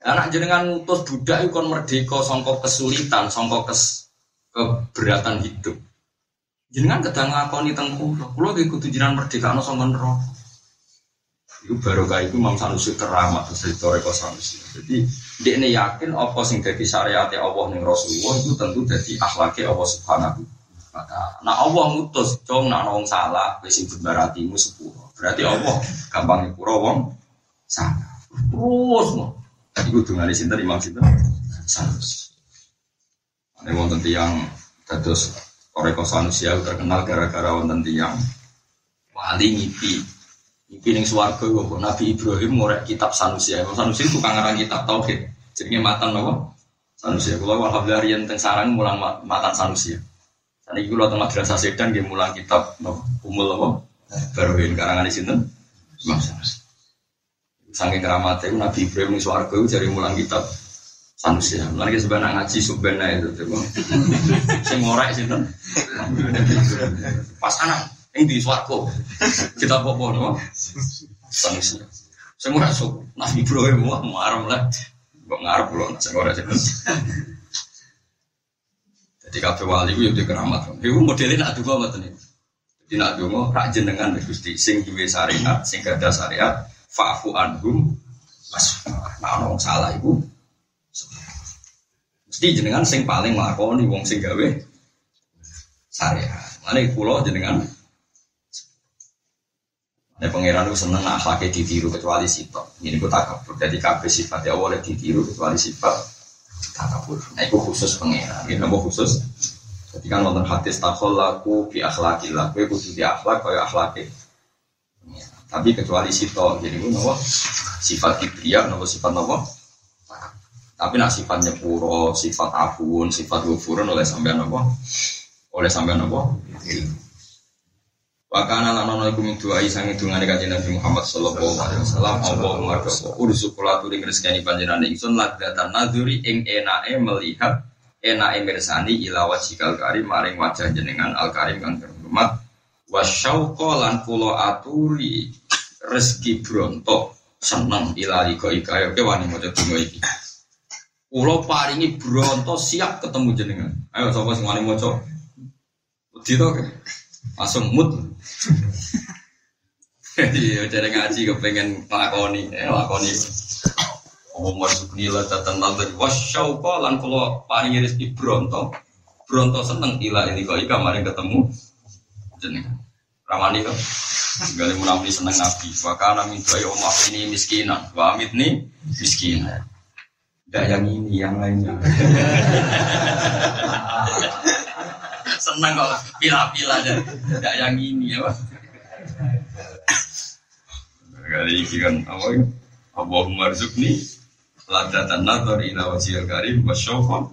Anak jenengan ngutus budak kon merdeka songkok kesulitan, songkok kes keberatan hidup. Jenengan kadang ngakoni teng kula. Kula ge kudu jenengan merdeka ana sangka neraka. Iku barokah iku Imam Sanusi keramat sesuai kok Sanusi. Jadi ini yakin apa sing jadi syariat Allah ning Rasulullah itu tentu jadi akhlaknya Allah Subhanahu wa Nah Allah ngutus cung nak nong salah wis sing berarti sepuro. Berarti Allah gampang nyepuro wong salah. Terus mau. Iku dungane sinten Imam sinten? Sanusi. Ini wonten tiang terus Koreko Sanusi terkenal gara-gara wonten tiang wali ngipi ngipi ning swarga kok Nabi Ibrahim ngorek kitab Sanusi. Sanusi itu kangaran kitab tauhid. Jadi matan nopo Sanusi. Kalau alhamdulillah riyen teng sarang mulang matan Sanusi. Saniki kula teng madrasah Sedan nggih mulang kitab nopo umul nopo baruin karangan sinten Imam Sanusi. Saking keramatnya Nabi Ibrahim ning swarga jari mulang kitab Sanusi. Lagi sebenarnya ngaji subena itu tuh. Sing ngorek sinten. Pas anak yang di swarga. Kita popo nopo Sanusi. Semua masuk Nabi Ibrahim wah marah lah. Kok ngarep loh, saya ora Jadi kabeh wali itu yang keramat. Iku modelnya nak donga ngoten niku. Jadi nak donga rak jenengan Gusti sing duwe syariat, sing gadah syariat, fa'fu anhum mas nah salah iku. Mesti jenengan sing paling nglakoni wong sing gawe syariat. Mane kula jenengan Nah, pangeran itu seneng akhlaknya ditiru kecuali sifat. Ini gue takabur. Jadi kabeh sifatnya Allah ditiru kecuali sifat takabur. Nah, itu khusus pangeran. Ini nama khusus. Jadi kan nonton hadis takol laku bi akhlakillah. Gue khusus di akhlak kaya akhlaknya. Tapi kecuali sifat. Jadi gue nama sifat kibriya, nama sifat nama. Tapi nak sifatnya puro, sifat abun, sifat gufurun oleh sampean apa? Oleh sampean apa? Wakana lan ana iku min doa isang dungane kanjeng Nabi Muhammad sallallahu alaihi wasallam Allahumma rabbana urzu kula turing rezekani panjenengan ingsun lagatan nadzuri ing enake melihat enake mirsani ila wajhikal karim maring wajah jenengan al karim kang terhormat wasyauqa lan kula aturi rezeki bronto seneng ila liko ika yo wani maca donga iki Kulo paringi bronto siap ketemu jenengan. Ayo sapa sing wani maca. Wedi to langsung mood. Iya, jadi ngaji kepengen nglakoni, eh masuk nila tatan nanti wasyauqa lan kulo paringi rezeki bronto. Bronto seneng ila ini kok ika mari ketemu jenengan. Ramani kok. Gali munafik seneng nabi. Wa kana min doa ini miskinan. Wa amit nih miskinan. Tidak yang ini, yang lainnya. Senang kok pila-pila aja. Tidak yang ini ya, Pak. Kali ini kan apa ya? Allahumma rizukni ladatan nadhar ila wajhil karim wa syauqa.